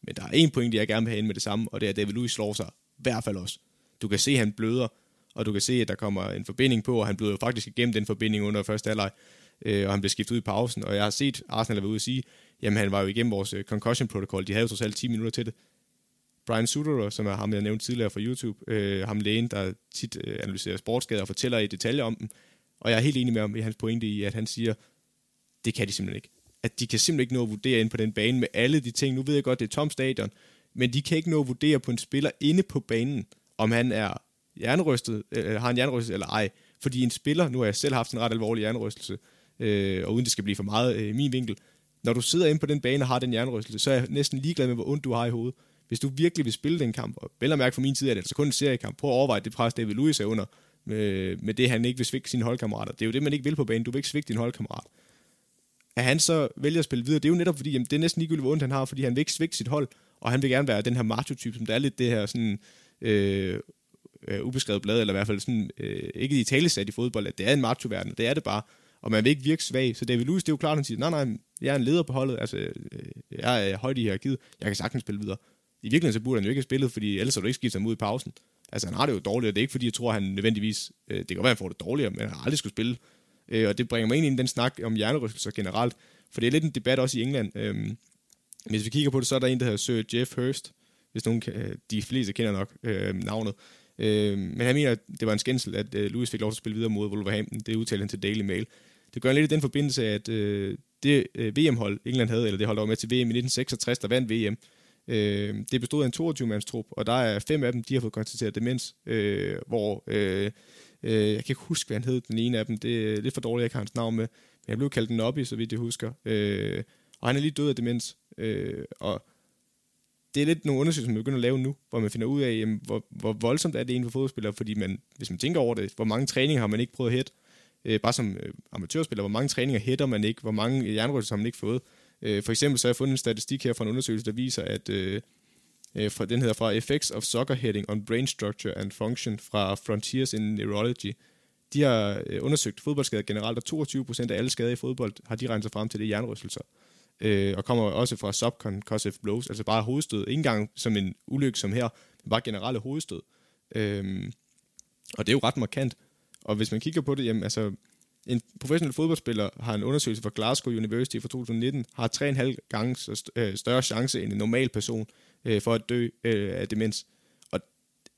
S2: Men der er en point, jeg gerne vil have ind med det samme, og det er, at David Luis slår sig i hvert fald også. Du kan se, at han bløder, og du kan se, at der kommer en forbinding på, og han blev jo faktisk igennem den forbinding under første halvleg, øh, og han blev skiftet ud i pausen, og jeg har set Arsenal være ude og sige, jamen han var jo igennem vores øh, concussion protocol, de havde jo trods alt 10 minutter til det. Brian Sutter, som er ham, jeg nævnte tidligere fra YouTube, øh, ham lægen, der tit øh, analyserer sportsskader og fortæller i detaljer om dem, og jeg er helt enig med ham i hans pointe i, at han siger, det kan de simpelthen ikke. At de kan simpelthen ikke nå at vurdere ind på den bane med alle de ting. Nu ved jeg godt, det er tom stadion, men de kan ikke nå at vurdere på en spiller inde på banen, om han er jernrystet, øh, har en jernrystelse eller ej. Fordi en spiller, nu har jeg selv haft en ret alvorlig jernrystelse, øh, og uden det skal blive for meget øh, i min vinkel, når du sidder inde på den bane og har den jernrystelse, så er jeg næsten ligeglad med, hvor ondt du har i hovedet. Hvis du virkelig vil spille den kamp, og vel at mærke for min tid at det altså kun en seriekamp, prøv at overveje det pres, David Lewis er under, med, med det, han ikke vil svigte sine holdkammerater. Det er jo det, man ikke vil på banen. Du vil ikke svigte din holdkammerat. At han så vælger at spille videre, det er jo netop fordi, jamen, det er næsten ligegyldigt, hvor ondt han har, fordi han vil ikke svigte sit hold, og han vil gerne være den her macho-type, som der er lidt det her sådan, øh, øh, ubeskrevet blad, eller i hvert fald sådan, øh, ikke i talesat i fodbold, at det er en macho-verden, det er det bare, og man vil ikke virke svag, så David Lewis, det er jo klart, at han siger, nej, nej, jeg er en leder på holdet, altså, øh, jeg er højt i hierarkiet, jeg kan sagtens spille videre. I virkeligheden så burde han jo ikke have spillet, fordi ellers har du ikke skiftet ham ud i pausen. Altså, han har det jo dårligt, og det er ikke fordi, jeg tror, han nødvendigvis... Øh, det kan være, at han får det dårligere, men han har aldrig skulle spille. Øh, og det bringer mig ind i den snak om hjernerystelser generelt, for det er lidt en debat også i England. Øh, hvis vi kigger på det, så er der en, der hedder Sir Jeff Hurst, hvis nogen kan, de fleste kender nok øh, navnet. Øh, men han mener, at det var en skændsel, at øh, Lewis fik lov til at spille videre mod Wolverhampton. Det udtalte han til Daily Mail. Det gør lidt i den forbindelse, at øh, det øh, VM-hold, England havde, eller det hold, der var med til VM i 1966, der vandt VM, Øh, det bestod af en 22-mands trup, og der er fem af dem, de har fået konstateret demens, øh, hvor... Øh, øh, jeg kan ikke huske, hvad han hed, den ene af dem. Det er lidt for dårligt, jeg ikke har hans navn med. Men jeg blev kaldt den op i, så vidt jeg husker. Øh, og han er lige død af demens. Øh, og det er lidt nogle undersøgelser, man begynder at lave nu, hvor man finder ud af, jamen, hvor, hvor voldsomt er det egentlig for fodboldspillere, fordi man, hvis man tænker over det, hvor mange træninger har man ikke prøvet at hætte, øh, bare som øh, amatørspiller, hvor mange træninger hætter man ikke, hvor mange øh, jernrystelser har man ikke fået. Øh, for eksempel så har jeg fundet en statistik her fra en undersøgelse, der viser, at øh, øh, fra, den hedder fra Effects of Soccer Heading on Brain Structure and Function fra Frontiers in Neurology. De har øh, undersøgt fodboldskader generelt, og 22% af alle skader i fodbold har de regnet sig frem til det jernrystelser. Øh, Øh, og kommer også fra subconcussive blows, altså bare hovedstød. Ikke engang som en ulykke som her, men bare generelle hovedstød. Øh, og det er jo ret markant. Og hvis man kigger på det, jamen altså, en professionel fodboldspiller har en undersøgelse fra Glasgow University fra 2019, har 3,5 gange øh, større chance end en normal person øh, for at dø øh, af demens. Og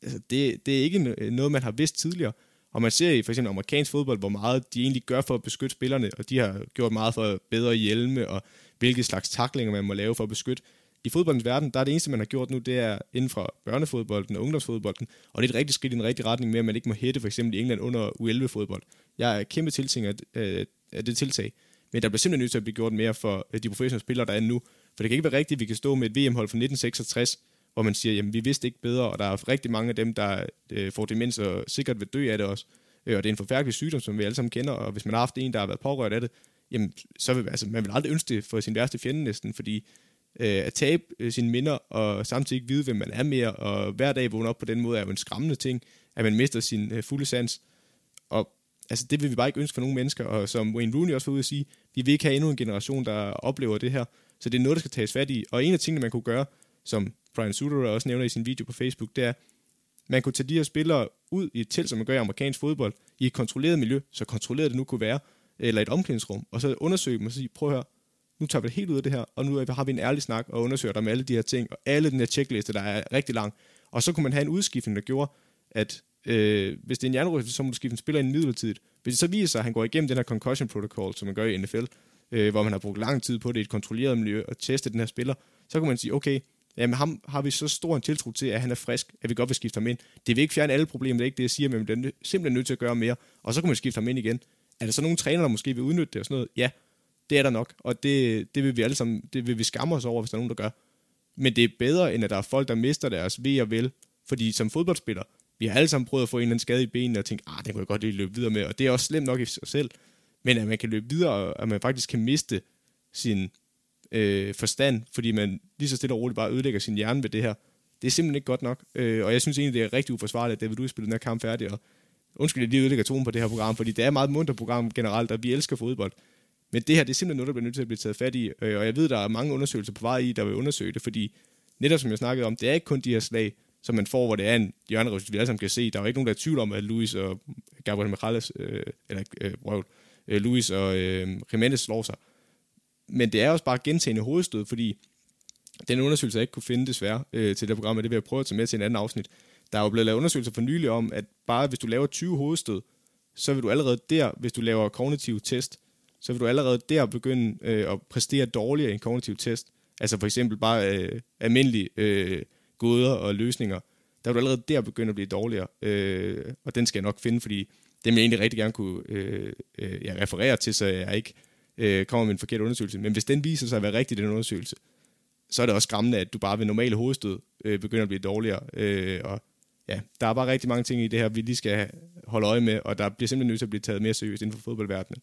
S2: altså, det, det er ikke noget, man har vidst tidligere. Og man ser i for eksempel amerikansk fodbold, hvor meget de egentlig gør for at beskytte spillerne, og de har gjort meget for bedre hjelme, og hvilke slags taklinger man må lave for at beskytte i fodboldens verden, der er det eneste, man har gjort nu, det er inden for børnefodbolden og ungdomsfodbolden, og det er et rigtigt skridt i den rigtige retning med, at man ikke må hætte for eksempel i England under U11-fodbold. Jeg er kæmpe tiltænger af, øh, af det tiltag, men der bliver simpelthen nødt til at blive gjort mere for øh, de professionelle spillere, der er nu. For det kan ikke være rigtigt, at vi kan stå med et VM-hold fra 1966, hvor man siger, jamen vi vidste ikke bedre, og der er rigtig mange af dem, der øh, får demens og sikkert vil dø af det også. Øh, og det er en forfærdelig sygdom, som vi alle sammen kender, og hvis man har haft en, der har været pårørt af det, jamen så vil altså, man vil aldrig ønske det for sin værste fjende næsten, fordi øh, at tabe øh, sine minder, og samtidig ikke vide, hvem man er mere, og hver dag vågne op på den måde, er jo en skræmmende ting, at man mister sin øh, fulde sans. Og altså, det vil vi bare ikke ønske for nogen mennesker, og som Wayne Rooney også var ude at sige, vi vil ikke have endnu en generation, der oplever det her, så det er noget, der skal tages fat i. Og en af tingene, man kunne gøre, som Brian Suter også nævner i sin video på Facebook, det er, man kunne tage de her spillere ud i et telt, som man gør i amerikansk fodbold, i et kontrolleret miljø, så kontrolleret det nu kunne være, eller et omklædningsrum, og så undersøge dem og sige, prøv at høre, nu tager vi det helt ud af det her, og nu har vi en ærlig snak og undersøger dig med alle de her ting, og alle den her checkliste, der er rigtig lang. Og så kunne man have en udskiftning, der gjorde, at øh, hvis det er en hjernerystelse, så må du skifte en spiller ind midlertidigt. Hvis det så viser sig, at han går igennem den her concussion protocol, som man gør i NFL, øh, hvor man har brugt lang tid på det i et kontrolleret miljø og testet den her spiller, så kan man sige, okay, jamen ham har vi så stor en tiltro til, at han er frisk, at vi godt vil skifte ham ind. Det vil ikke fjerne alle problemer, det er ikke det, jeg siger, men man bliver simpelthen nødt til at gøre mere, og så kan man skifte ham ind igen. Er der så nogle træner, der måske vil udnytte det og sådan noget? Ja, det er der nok, og det, det vil vi alle sammen, det vil vi skamme os over, hvis der er nogen, der gør. Men det er bedre, end at der er folk, der mister deres ved og vel, fordi som fodboldspiller, vi har alle sammen prøvet at få en eller anden skade i benene og tænke, ah, den kunne jeg godt lige løbe videre med, og det er også slemt nok i sig selv. Men at man kan løbe videre, og at man faktisk kan miste sin øh, forstand, fordi man lige så stille og roligt bare ødelægger sin hjerne ved det her, det er simpelthen ikke godt nok. Øh, og jeg synes egentlig, det er rigtig uforsvarligt, at David Luiz spiller den her kamp færdig, og undskyld, jeg lige ødelægger tonen på det her program, fordi det er et meget mundt program generelt, og vi elsker fodbold. Men det her, det er simpelthen noget, der bliver nødt til at blive taget fat i, øh, og jeg ved, der er mange undersøgelser på vej i, der vil undersøge det, fordi netop som jeg snakkede om, det er ikke kun de her slag, som man får, hvor det er en hjørneresultat, vi alle sammen kan se. Der er jo ikke nogen, der er tvivl om, at Luis og Gabriel Morales, øh, eller øh, wow, øh, Luis og øh, Jimenez slår sig. Men det er også bare gentagende hovedstød, fordi den undersøgelse, jeg ikke kunne finde desværre øh, til det program, det vil jeg prøve at tage med til en anden afsnit. Der er jo blevet lavet undersøgelser for nylig om, at bare hvis du laver 20 hovedstød, så vil du allerede der, hvis du laver kognitiv test, så vil du allerede der begynde øh, at præstere dårligere i en kognitiv test. Altså for eksempel bare øh, almindelige øh, gåder og løsninger. Der vil du allerede der begynde at blive dårligere. Øh, og den skal jeg nok finde, fordi det vil jeg egentlig rigtig gerne kunne øh, øh, jeg referere til, så jeg ikke øh, kommer med en forkert undersøgelse. Men hvis den viser sig at være rigtig, den undersøgelse, så er det også skræmmende, at du bare ved normale hovedstød øh, begynder at blive dårligere. Øh, og ja, der er bare rigtig mange ting i det her, vi lige skal holde øje med, og der bliver simpelthen nødt til at blive taget mere seriøst inden for fodboldverdenen.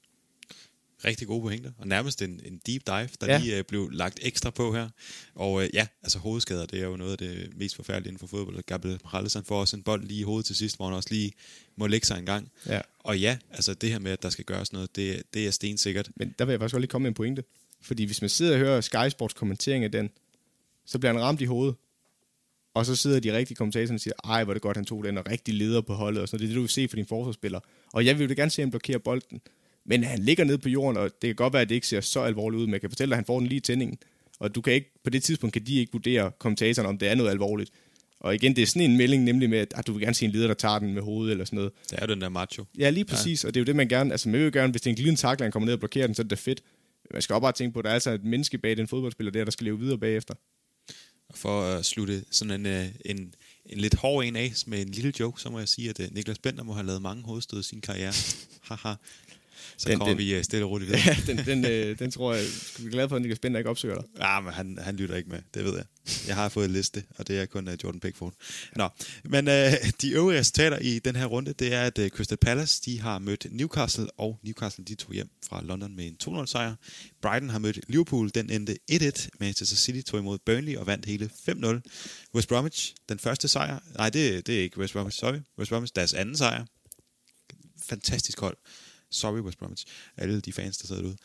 S1: Rigtig gode pointer, og nærmest en, en deep dive, der ja. lige øh, blev lagt ekstra på her. Og øh, ja, altså hovedskader, det er jo noget af det mest forfærdelige inden for fodbold. Gabriel Morales, får også en bold lige i hovedet til sidst, hvor han også lige må lægge sig en gang.
S2: Ja.
S1: Og ja, altså det her med, at der skal gøres noget, det, det er stensikkert.
S2: Men der vil jeg faktisk godt lige komme med en pointe. Fordi hvis man sidder og hører Sky Sports kommentering af den, så bliver han ramt i hovedet. Og så sidder de rigtige kommentatorer og siger, ej, hvor det godt, han tog den, og rigtig leder på holdet, og sådan Det er det, du vil se for din forsvarsspiller. Og jeg vil jo gerne se ham blokere bolden. Men han ligger nede på jorden, og det kan godt være, at det ikke ser så alvorligt ud, men jeg kan fortælle dig, at han får den lige i tændingen. Og du kan ikke, på det tidspunkt kan de ikke vurdere kommentatoren, om det er noget alvorligt. Og igen, det er sådan en melding, nemlig med, at, at du vil gerne se en leder, der tager den med hovedet eller sådan noget.
S1: Det er den der macho.
S2: Ja, lige præcis. Ja. Og det er jo det, man gerne... Altså, man vil jo gerne, hvis det er en glidende takler, han kommer ned og blokerer den, så er det fedt. Men man skal også bare tænke på, at der er altså et menneske bag den fodboldspiller der, der skal leve videre bagefter.
S1: For at slutte sådan en, øh, en, en lidt hård en af med en lille joke, så må jeg sige, at øh, Niklas Bender må have lavet mange hovedstød i sin karriere. Haha. Så den, kommer den, vi øh, stille og roligt videre.
S2: Ja, den, den, øh, den tror jeg, skal vi glade for, at Niklas Bender ikke opsøger dig.
S1: Ja, men han, han lytter ikke med, det ved jeg. Jeg har fået en liste, og det er kun uh, Jordan Pickford. Nå, men uh, de øvrige resultater i den her runde, det er, at uh, Crystal Palace, de har mødt Newcastle, og Newcastle, de tog hjem fra London med en 2-0 sejr. Brighton har mødt Liverpool, den endte 1-1. Manchester City tog imod Burnley og vandt hele 5-0. West Bromwich, den første sejr. Nej, det, det er ikke West Bromwich, sorry. West Bromwich, deres anden sejr. Fantastisk hold. Sorry, West Bromwich. Alle de fans, der sidder derude.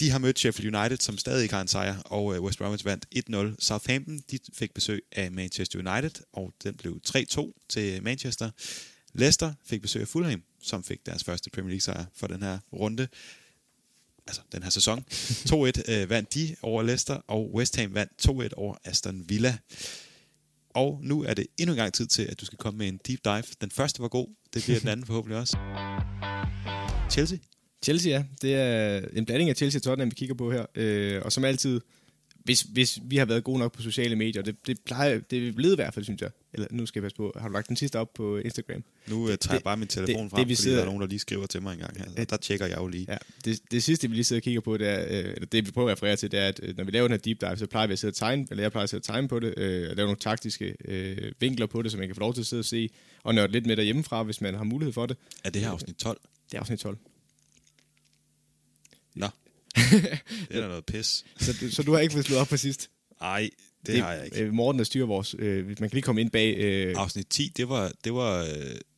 S1: De har mødt Sheffield United, som stadig ikke har en sejr, og øh, West Bromwich vandt 1-0. Southampton, de fik besøg af Manchester United, og den blev 3-2 til Manchester. Leicester fik besøg af Fulham, som fik deres første Premier League sejr for den her runde. Altså, den her sæson. 2-1 øh, vandt de over Leicester, og West Ham vandt 2-1 over Aston Villa. Og nu er det endnu en gang tid til, at du skal komme med en deep dive. Den første var god, det bliver den anden forhåbentlig også. Chelsea?
S2: Chelsea, ja. Det er en blanding af Chelsea og Tottenham, vi kigger på her. Øh, og som altid, hvis, hvis vi har været gode nok på sociale medier, det, det plejer det er blevet i hvert fald, synes jeg. Eller nu skal jeg passe på, har du lagt den sidste op på Instagram?
S1: Nu uh, tager det, jeg bare min telefon det, frem, det, vi fordi sidder, der er nogen, der lige skriver til mig en gang her. Så der tjekker jeg jo lige.
S2: Ja, det, det sidste, vi lige sidder og kigger på, det er, øh, eller det vi prøver at referere til, det er, at øh, når vi laver den her deep dive, så plejer vi at sidde og tegne, eller jeg plejer at sidde og tegne på det, øh, og lave nogle taktiske øh, vinkler på det, så man kan få lov til at sidde og se, og nørde lidt med derhjemmefra, hvis man har mulighed for det.
S1: Er det her afsnit 12?
S2: Det er afsnit 12.
S1: Nå. det er da noget pis.
S2: så, du, så du har ikke fået slået op på sidst?
S1: Nej, det, det har jeg ikke.
S2: Øh, Morten, der styrer vores... Øh, man kan lige komme ind bag... Øh,
S1: Afsnit 10, det var, det, var, øh,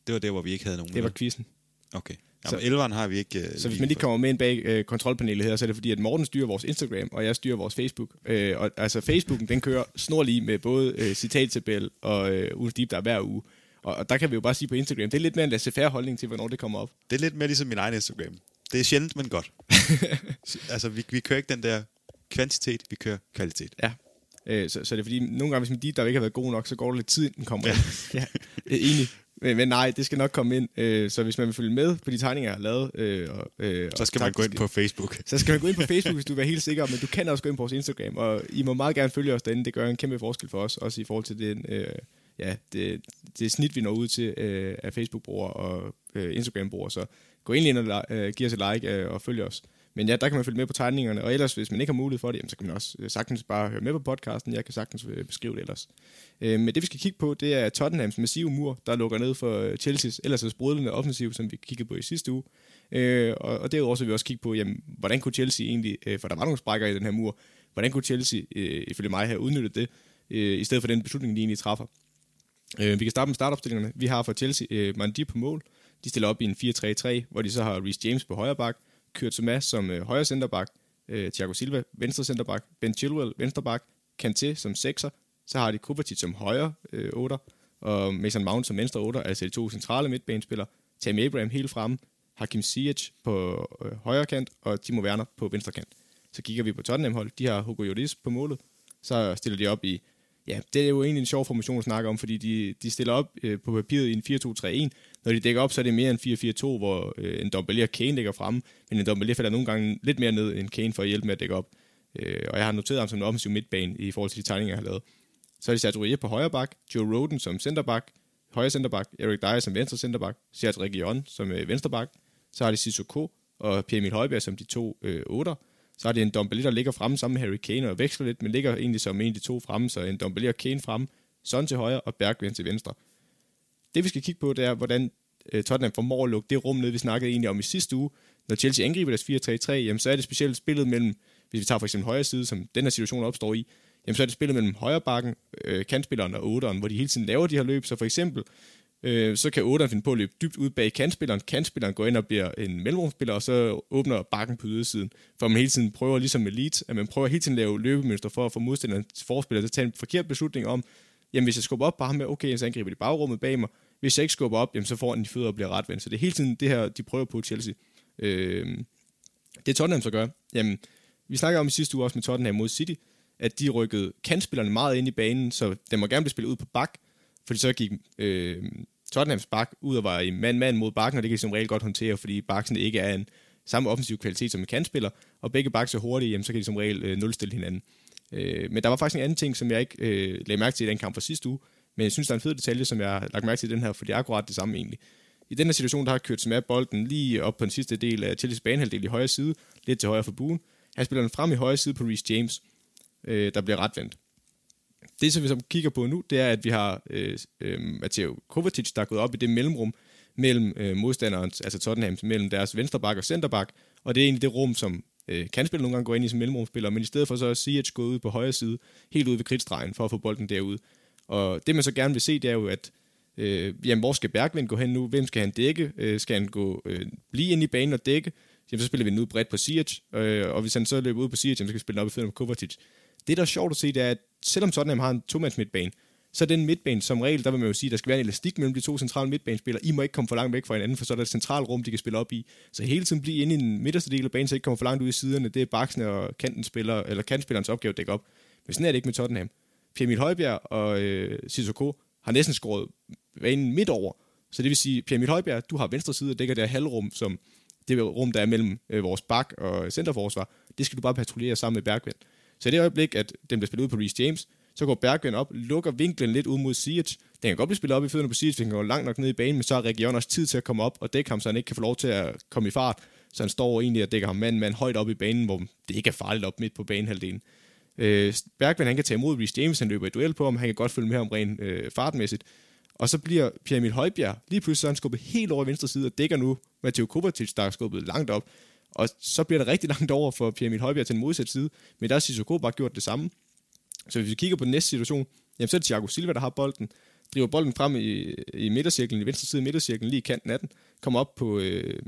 S1: det var der, hvor vi ikke havde nogen.
S2: Det var quizzen.
S1: Okay. Jamen, så, har vi ikke...
S2: Uh, så hvis man lige kommer med ind bag øh, kontrolpanelet her, så er det fordi, at Morten styrer vores Instagram, og jeg styrer vores Facebook. Øh, og altså, Facebooken, den kører snorlig med både øh, citattabel og øh, ugens deep, der hver uge. Og, og der kan vi jo bare sige på Instagram, det er lidt mere en laissez holdning til, hvornår det kommer op.
S1: Det er lidt mere ligesom min egen Instagram. Det er sjældent, men godt. altså, vi, vi kører ikke den der kvantitet, vi kører kvalitet.
S2: Ja. Øh, så, så det er fordi, nogle gange, hvis min deep der ikke har været god nok, så går det lidt tid, den kommer. Ja. ja. Enig. Men, men nej, det skal nok komme ind. Øh, så hvis man vil følge med på de tegninger, jeg har lavet... Øh, og, øh,
S1: så skal
S2: og
S1: man gå ind på Facebook.
S2: Så skal man gå ind på Facebook, hvis du være helt sikker. Men du kan også gå ind på vores Instagram. Og I må meget gerne følge os derinde. Det gør en kæmpe forskel for os. Også i forhold til den, øh, ja, det, det snit, vi når ud til øh, af Facebook-brugere og øh, Instagram-brugere. Så gå ind ind og øh, giv os et like øh, og følg os. Men ja, der kan man følge med på tegningerne, og ellers, hvis man ikke har mulighed for det, jamen, så kan man også øh, sagtens bare høre med på podcasten. Jeg kan sagtens øh, beskrive det ellers. Øh, men det, vi skal kigge på, det er Tottenhams massive mur, der lukker ned for øh, Chelsea's ellers så sprudlende offensiv, som vi kiggede på i sidste uge. Og, og derudover så vil vi også kigge på, jamen, hvordan kunne Chelsea egentlig, for der var nogle sprækker i den her mur, hvordan kunne Chelsea, ifølge mig, have udnyttet det, i stedet for den beslutning, de egentlig træffer. Øh, vi kan starte med startopstillingerne. Vi har for Chelsea øh, Mandi på mål. De stiller op i en 4-3-3, hvor de så har Reece James på højre bak, Kurt som øh, højre centerback, øh, Thiago Silva venstre centerback, Ben Chilwell venstre back, Kanté som sekser, så har de Kovacic som højre øh, 8, og Mason Mount som venstre 8, altså de to centrale midtbanespillere, Tammy Abraham helt fremme, Hakim Ziyech på øh, højre kant, og Timo Werner på venstre kant. Så kigger vi på Tottenham-hold, de har Hugo Lloris på målet, så stiller de op i Ja, det er jo egentlig en sjov formation at snakke om, fordi de, de stiller op øh, på papiret i en 4-2-3-1. Når de dækker op, så er det mere en 4-4-2, hvor øh, en Dombele og Kane ligger fremme, men en Dombele falder nogle gange lidt mere ned end Kane for at hjælpe med at dække op. Øh, og jeg har noteret ham som en offensiv midtbane i forhold til de tegninger, jeg har lavet. Så er det Sergio på højre bak, Joe Roden som centerback, højre centerback, Eric Dyer som venstre centerback, Sergio Region som øh, venstre bak, så har de Sissoko og Pierre Emil Højbjerg som de to øh, otter, så er det en Dombele, der ligger fremme sammen med Harry Kane og veksler lidt, men ligger egentlig som en af de to fremme, så en Dombele og Kane fremme, Son til højre og Bergvind til venstre. Det vi skal kigge på, det er, hvordan øh, Tottenham formår at lukke det rum ned, vi snakkede egentlig om i sidste uge. Når Chelsea angriber deres 4-3-3, jamen, så er det specielt spillet mellem, hvis vi tager for eksempel højre side, som den her situation opstår i, jamen, så er det spillet mellem højre bakken, øh, kantspilleren og 8'eren, hvor de hele tiden laver de her løb. Så for eksempel, øh, så kan 8'eren finde på at løbe dybt ud bag kantspilleren. Kantspilleren går ind og bliver en mellemrumspiller, og så åbner bakken på ydersiden. For man hele tiden prøver, ligesom med Leeds, at man prøver hele tiden at lave løbemønster for at få modstanderens forspiller til at tage en forkert beslutning om, jamen hvis jeg skubber op på ham med, okay, så angriber de bagrummet bag mig. Hvis jeg ikke skubber op, jamen så får han de fødder og bliver retvendt. Så det er hele tiden det her, de prøver på Chelsea. Øh, det Tottenham så gør, jamen, vi snakker om i sidste uge også med Tottenham mod City, at de rykkede kantspillerne meget ind i banen, så den må gerne blive spillet ud på bak, fordi så gik øh, Tottenhams bak ud og var i mand-mand mod bakken, og det kan de som regel godt håndtere, fordi baksen ikke er en samme offensiv kvalitet som en kantspiller, og begge baks er hurtige, jamen, så kan de som regel øh, nulstille hinanden. Øh, men der var faktisk en anden ting, som jeg ikke øh, lagde mærke til i den kamp fra sidste uge, men jeg synes, der er en fed detalje, som jeg har lagt mærke til i den her, for det er akkurat det samme egentlig. I den her situation, der har kørt med bolden lige op på den sidste del af Chelsea's banehalvdel i højre side, lidt til højre for buen. Han spiller den frem i højre side på Reece James, øh, der bliver retvendt det, som vi som kigger på nu, det er, at vi har øh, øh, Matteo Kovacic, der er gået op i det mellemrum mellem øh, modstanderens, altså Tottenhams, mellem deres venstreback og centerback, og det er egentlig det rum, som øh, kan spille nogle gange gå ind i som mellemrumspiller, men i stedet for så at Ziyech gå ud på højre side, helt ud ved kridtstregen, for at få bolden derud. Og det man så gerne vil se, det er jo, at øh, jamen, hvor skal Bergvind gå hen nu? Hvem skal han dække? Øh, skal han gå øh, blive ind i banen og dække? Jamen, så spiller vi den ud bredt på Ziyech, øh, og hvis han så løber ud på Ziyech, så skal vi spille den op i fødderne på Kovacic. Det, der er sjovt at se, det er, at selvom Tottenham har en to midtbane, så den midtbane som regel, der vil man jo sige, der skal være en elastik mellem de to centrale midtbanespillere. I må ikke komme for langt væk fra hinanden, for så er der et centralt rum, de kan spille op i. Så hele tiden blive inde i den midterste del af banen, så ikke kommer for langt ud i siderne. Det er baksen og kanten spiller, eller kantspillerens opgave at dække op. Men sådan er det ikke med Tottenham. Pierre Emil Højbjerg og øh, Sissoko har næsten skåret banen midt over. Så det vil sige, Pierre Emil Højbjerg, du har venstre side og dækker det her halvrum, som det rum, der er mellem øh, vores bak og centerforsvar. Det skal du bare patruljere sammen med Bergvind. Så i det øjeblik, at den bliver spillet ud på Reece James, så går Bergvin op, lukker vinklen lidt ud mod Siege. Den kan godt blive spillet op i fødderne på Ziyech, den kan gå langt nok ned i banen, men så har Region også tid til at komme op og dække ham, så han ikke kan få lov til at komme i fart. Så han står egentlig og dækker ham mand, mand højt op i banen, hvor det ikke er farligt op midt på banehalvdelen. Øh, Bergman han kan tage imod Reece James, han løber i duel på ham, han kan godt følge med ham rent øh, fartmæssigt. Og så bliver Pierre Emil Højbjerg lige pludselig så han skubbet helt over i venstre side og dækker nu Matteo Kovacic, der er skubbet langt op. Og så bliver det rigtig langt over for Pierre Emil Højbjerg til den modsatte side, men der har Sissoko bare gjort det samme. Så hvis vi kigger på den næste situation, jamen så er det Thiago Silva, der har bolden, driver bolden frem i, i midtercirklen, i venstre side af midtercirklen, lige i kanten af den, kommer op på, øh,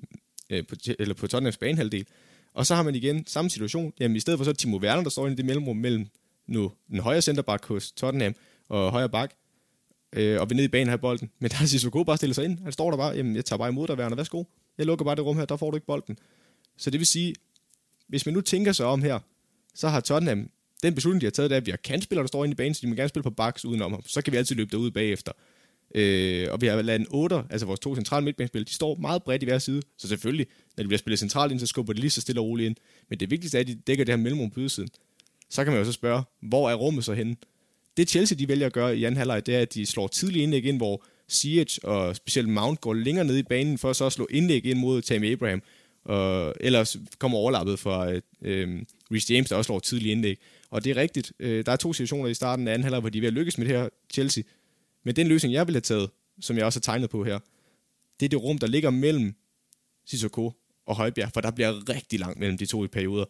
S2: øh, på, eller på Tottenhams banehalvdel. Og så har man igen samme situation. Jamen i stedet for så er Timo Werner, der står inde i det mellemrum mellem nu den højre centerback hos Tottenham og højre bak, øh, og vi ned i banen her bolden. Men der er Sissoko bare stillet sig ind. Han står der bare, jamen jeg tager bare imod dig, Werner, værsgo. Jeg lukker bare det rum her, der får du ikke bolden. Så det vil sige, hvis man nu tænker sig om her, så har Tottenham, den beslutning, de har taget, det er, at vi har kantspillere, der står inde i banen, så de må gerne spille på baks udenom ham. Så kan vi altid løbe derud bagefter. Øh, og vi har lavet en 8, altså vores to centrale midtbanespillere, de står meget bredt i hver side. Så selvfølgelig, når de bliver spillet centralt ind, så skubber de lige så stille og roligt ind. Men det vigtigste er, at de dækker det her mellemrum på ydersiden. Så kan man jo så spørge, hvor er rummet så henne? Det Chelsea de vælger at gøre i anden halvleg, det er, at de slår tidlig indlæg ind, hvor Ziyech og specielt Mount går længere ned i banen, for så at slå indlæg ind mod Tammy Abraham. Og ellers kommer overlappet fra øh, Rich Rhys James, der også slår tidlig indlæg. Og det er rigtigt. Øh, der er to situationer i starten af anden halvleg, hvor de er ved at lykkes med det her Chelsea. Men den løsning, jeg ville have taget, som jeg også har tegnet på her, det er det rum, der ligger mellem Sissoko og Højbjerg, for der bliver rigtig langt mellem de to i perioder.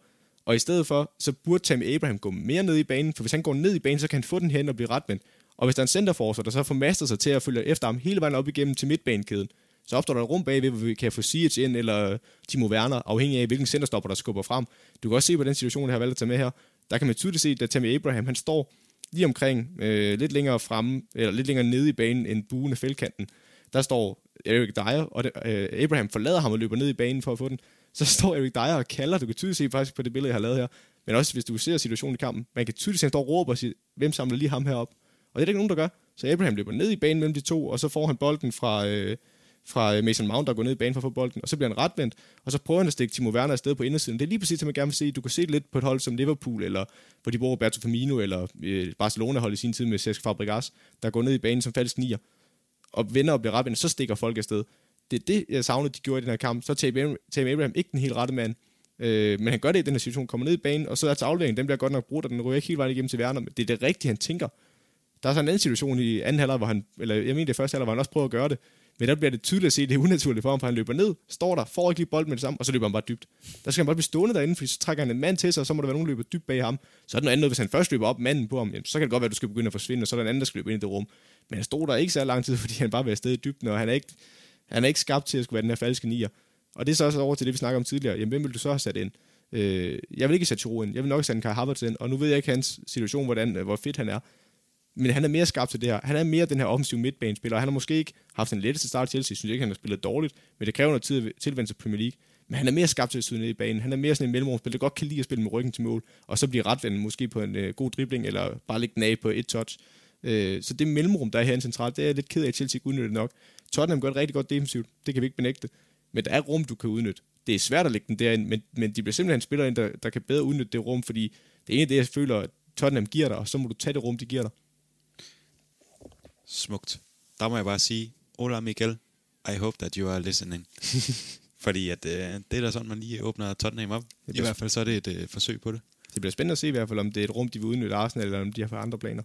S2: Og i stedet for, så burde Tammy Abraham gå mere ned i banen, for hvis han går ned i banen, så kan han få den hen og blive retvendt. Og hvis der er en centerforsvar, der så får master sig til at følge efter ham hele vejen op igennem til midtbanekæden, så opstår der et rum bagved, hvor vi kan få Siege ind, eller Timo Werner, afhængig af, hvilken centerstopper, der skubber frem. Du kan også se på den situation, jeg har valgt at tage med her. Der kan man tydeligt se, at Tammy Abraham, han står lige omkring, øh, lidt længere fremme, eller lidt længere nede i banen end buen af fældkanten. Der står Eric Dyer, og det, øh, Abraham forlader ham og løber ned i banen for at få den. Så står Eric Dyer og kalder, du kan tydeligt se faktisk på det billede, jeg har lavet her, men også hvis du ser situationen i kampen, man kan tydeligt se, at han står og råber og siger, hvem samler lige ham herop? Og det er der ikke nogen, der gør. Så Abraham løber ned i banen mellem de to, og så får han bolden fra, øh, fra øh, Mason Mount, der går ned i banen for at få bolden, og så bliver han retvendt, og så prøver han at stikke Timo Werner afsted på indersiden. Det er lige præcis, som man gerne vil se. Du kan se det lidt på et hold som Liverpool, eller hvor de bruger Roberto Firmino, eller øh, Barcelona-hold i sin tid med Cesc Fabregas, der går ned i banen som falsk nier, og vender og bliver retvendt, så stikker folk afsted. Det er det, jeg savnede, de gjorde i den her kamp. Så er Tame Abraham ikke den helt rette mand, øh, men han gør det i den her situation, kommer ned i banen, og så er til afleveringen, den bliver godt nok brugt, og den ryger ikke helt vejen igennem til Werner, men det er det rigtige, han tænker. Der er så en anden situation i anden halvleg, hvor han, eller jeg mener det første halvleg, hvor han også prøver at gøre det, men der bliver det tydeligt at se, at det er unaturligt for ham, for han løber ned, står der, får ikke lige bolden med det samme, og så løber han bare dybt. Der skal han bare blive stående derinde, fordi så trækker han en mand til sig, og så må der være nogen, der løber dybt bag ham. Så er det noget andet, hvis han først løber op manden på ham, jamen, så kan det godt være, at du skal begynde at forsvinde, og så er der en anden, der skal løbe ind i det rum. Men han stod der ikke så lang tid, fordi han bare var afsted i dybden, og han er ikke, han er ikke skabt til at skulle være den her falske nier. Og det er så også over til det, vi snakker om tidligere. Jamen, hvem vil du så have sat ind? Øh, jeg vil ikke sætte Giroud ind. Jeg vil nok sætte Kai Havertz ind. Og nu ved jeg ikke hans situation, hvordan, øh, hvor fedt han er men han er mere skarp til det her. Han er mere den her offensive midtbanespiller. Han har måske ikke haft den letteste start til Chelsea. Jeg synes ikke, han har spillet dårligt, men det kræver noget tid at tilvende til Premier League. Men han er mere skarp til at sidde i banen. Han er mere sådan en mellemrumspiller, der godt kan lide at spille med ryggen til mål, og så blive retvendt måske på en øh, god dribling, eller bare lægge den af på et touch. Øh, så det mellemrum, der er her centralt, det er jeg lidt ked af, at Chelsea ikke udnytter nok. Tottenham gør det rigtig godt defensivt, det kan vi ikke benægte. Men der er rum, du kan udnytte. Det er svært at lægge den derind, men, men de bliver simpelthen spillere ind, der, der kan bedre udnytte det rum, fordi det ene er det, jeg føler, at Tottenham giver dig, og så må du tage det rum, de giver dig.
S1: Smukt. Der må jeg bare sige, Ola Miguel, I hope that you are listening. Fordi at, øh, det er da sådan, man lige åbner Tottenham op. I hvert fald så er det et øh, forsøg på det.
S2: Det bliver spændende at se i hvert fald, om det er et rum, de vil udnytte Arsenal, eller om de har for andre planer.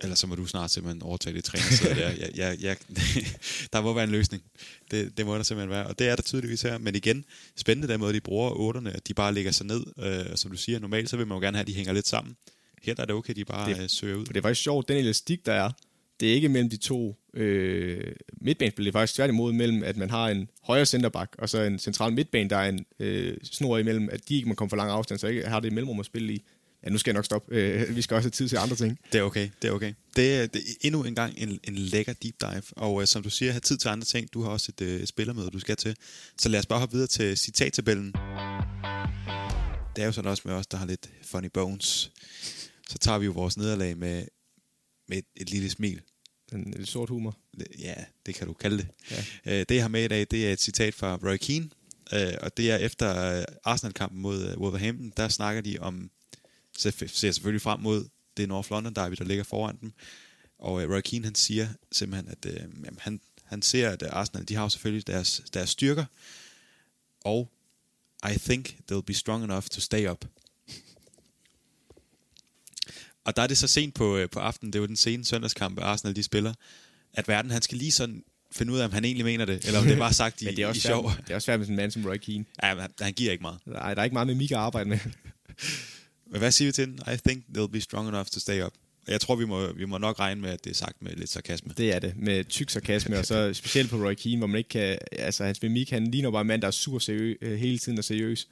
S1: Eller så må du snart simpelthen overtage det træner der. Jeg, jeg, jeg, der må være en løsning. Det, det må der simpelthen være. Og det er der tydeligvis her. Men igen, spændende den måde, de bruger otterne, at de bare ligger sig ned. Øh, som du siger, normalt så vil man jo gerne have, at de hænger lidt sammen. Her der er det okay, de bare det, øh, søger ud.
S2: Det er faktisk sjovt, den elastik, der er, det er ikke mellem de to øh, midtbanespillere, Det er faktisk tværtimod mellem, at man har en højre centerback, og så en central midtbane, der er en øh, snor imellem, at de ikke må komme for lang afstand, så ikke har det mellemrum at spille i. Ja, nu skal jeg nok stoppe. Øh, vi skal også have tid til andre ting.
S1: Det er okay, det er okay. Det er, det er endnu en gang en, en lækker deep dive, og øh, som du siger, have tid til andre ting. Du har også et øh, spillermøde, du skal til. Så lad os bare hoppe videre til citattabellen. Det er jo sådan også med os, der har lidt funny bones. Så tager vi jo vores nederlag med, med et, et lille smil.
S2: En lidt sort humor.
S1: Ja, det kan du kalde det. Ja. Øh, det, jeg har med i dag, det er et citat fra Roy Keane, øh, og det er efter øh, Arsenal-kampen mod Wolverhampton, der snakker de om, ser selvfølgelig frem mod det North London derby, der ligger foran dem, og Roy Keane, han siger simpelthen, at øh, jamen, han, han ser, at Arsenal, de har jo selvfølgelig deres, deres styrker, og I think they'll be strong enough to stay up. Og der er det så sent på, øh, på aftenen, det er jo den sene søndagskamp, Arsenal de spiller, at verden han skal lige sådan finde ud af, om han egentlig mener det, eller om det er bare sagt i,
S2: det er også
S1: i sjov.
S2: Det er også svært med sådan en mand som Roy Keane.
S1: Ja, han, han giver ikke meget.
S2: Nej, der er ikke meget med Mika at arbejde med.
S1: Men hvad siger vi til den? I think they'll be strong enough to stay up. Jeg tror, vi må, vi må nok regne med, at det er sagt med lidt sarkasme.
S2: Det er det, med tyk sarkasme, og så specielt på Roy Keane, hvor man ikke kan... Altså, hans mimik, han ligner bare en mand, der er sur seriøs, øh, hele tiden og seriøs.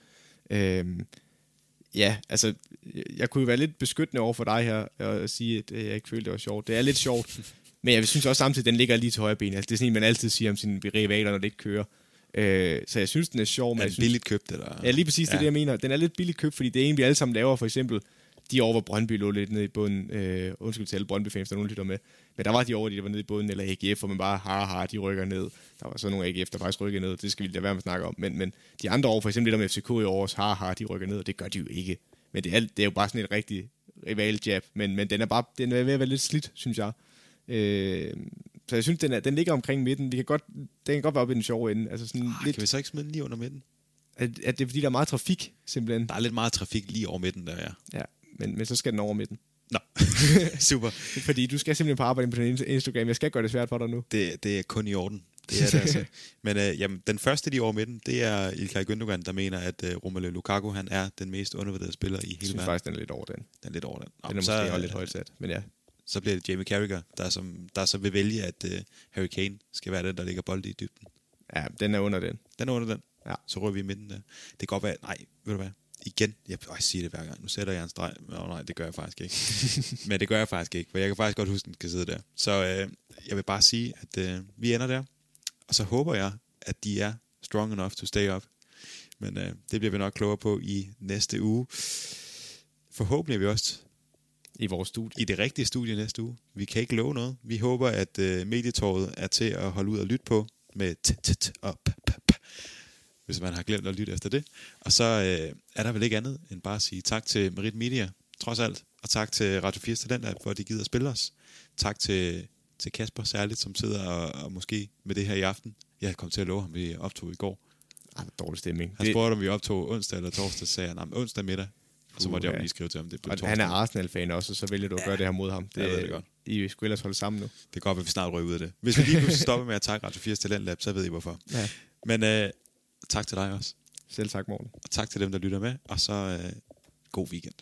S2: Øhm, ja, altså, jeg kunne jo være lidt beskyttende over for dig her, og sige, at jeg ikke følte, det var sjovt. Det er lidt sjovt, men jeg synes også samtidig, at den ligger lige til højre ben. Altså, det er sådan man altid siger om sine rivaler, når det ikke kører. Øh, så jeg synes, den er sjov.
S1: Men er
S2: den
S1: billigt købt? Eller?
S2: Ja, lige præcis ja. det, jeg mener. Den er lidt billigt købt, fordi det er en, vi alle sammen laver, for eksempel de år, hvor Brøndby lå lidt nede i bunden, øh, undskyld til alle Brøndby-fans, der nogen lytter med, men der var de år, de var nede i bunden, eller AGF, hvor man bare, har, har, de rykker ned. Der var så nogle AGF, der faktisk rykker ned, det skal vi lade være med at snakke om. Men, men de andre år, for eksempel der med FCK i år, har, har, de rykker ned, og det gør de jo ikke. Men det er, det er jo bare sådan et rigtig rival jab, men, men den er bare den er ved at være lidt slidt, synes jeg. Øh, så jeg synes, den, er, den ligger omkring midten. Det kan godt, den kan godt være oppe i den sjove ende. Altså sådan
S1: Arh,
S2: lidt,
S1: Kan vi så ikke smide den lige under midten?
S2: at, at det er fordi, der er meget trafik, simpelthen.
S1: Der er lidt meget trafik lige over midten der, ja.
S2: Ja, men, men så skal den over midten.
S1: Nå, super.
S2: Fordi du skal simpelthen på arbejde på din Instagram. Jeg skal gøre det svært for dig nu.
S1: Det, det er kun i orden. Det er det altså. Men øh, jamen, den første lige over midten, det er Ilkay Gündogan, der mener, at øh, Romelu Lukaku han er den mest undervurderede spiller i
S2: Jeg
S1: hele
S2: synes
S1: verden.
S2: faktisk, den er lidt over den.
S1: Den er lidt over den. Nå,
S2: Den er
S1: så,
S2: måske
S1: øh,
S2: også lidt højt sat. Men ja,
S1: Så bliver det Jamie Carragher, der, som, der så vil vælge, at øh, Harry Kane skal være den, der ligger bold i dybden.
S2: ja den er under den.
S1: Den er under den.
S2: Ja.
S1: Så rører vi i midten der. Det kan godt være, nej, ved du hvad? Igen, jeg, jeg siger det hver gang. Nu sætter jeg en streg. Nå, nej, det gør jeg faktisk ikke. Men det gør jeg faktisk ikke, for jeg kan faktisk godt huske, at den skal sidde der. Så øh, jeg vil bare sige, at øh, vi ender der. Og så håber jeg, at de er strong enough to stay up. Men øh, det bliver vi nok klogere på i næste uge. Forhåbentlig er vi også
S2: I vores studie.
S1: i det rigtige studie næste uge. Vi kan ikke love noget. Vi håber, at øh, medietåret er til at holde ud og lytte på med t t t og p hvis man har glemt at lytte efter det. Og så øh, er der vel ikke andet end bare at sige tak til Merit Media, trods alt. Og tak til Radio 4 Talentlab, for at de gider at spille os. Tak til, til Kasper særligt, som sidder og, og måske med det her i aften. Jeg kom til at love ham, vi optog i går.
S2: Ah, dårlig stemning.
S1: Han spurgte, om vi optog onsdag eller torsdag, så sagde han, "Nej, men onsdag middag. Og så måtte jeg jo lige skrive til ham, det blev
S2: og
S1: torsdag.
S2: han er Arsenal-fan også, og så vælger du at gøre det her mod ham. Det,
S1: jeg ved det godt.
S2: I skulle ellers holde sammen nu.
S1: Det kan godt at vi snart røger ud af det. Hvis vi lige pludselig stopper med at takke Radio 4 Talentlab, så ved I hvorfor.
S2: Ja.
S1: Men øh, tak til dig også.
S2: Selv tak, Morten.
S1: Og tak til dem, der lytter med. Og så øh, god weekend.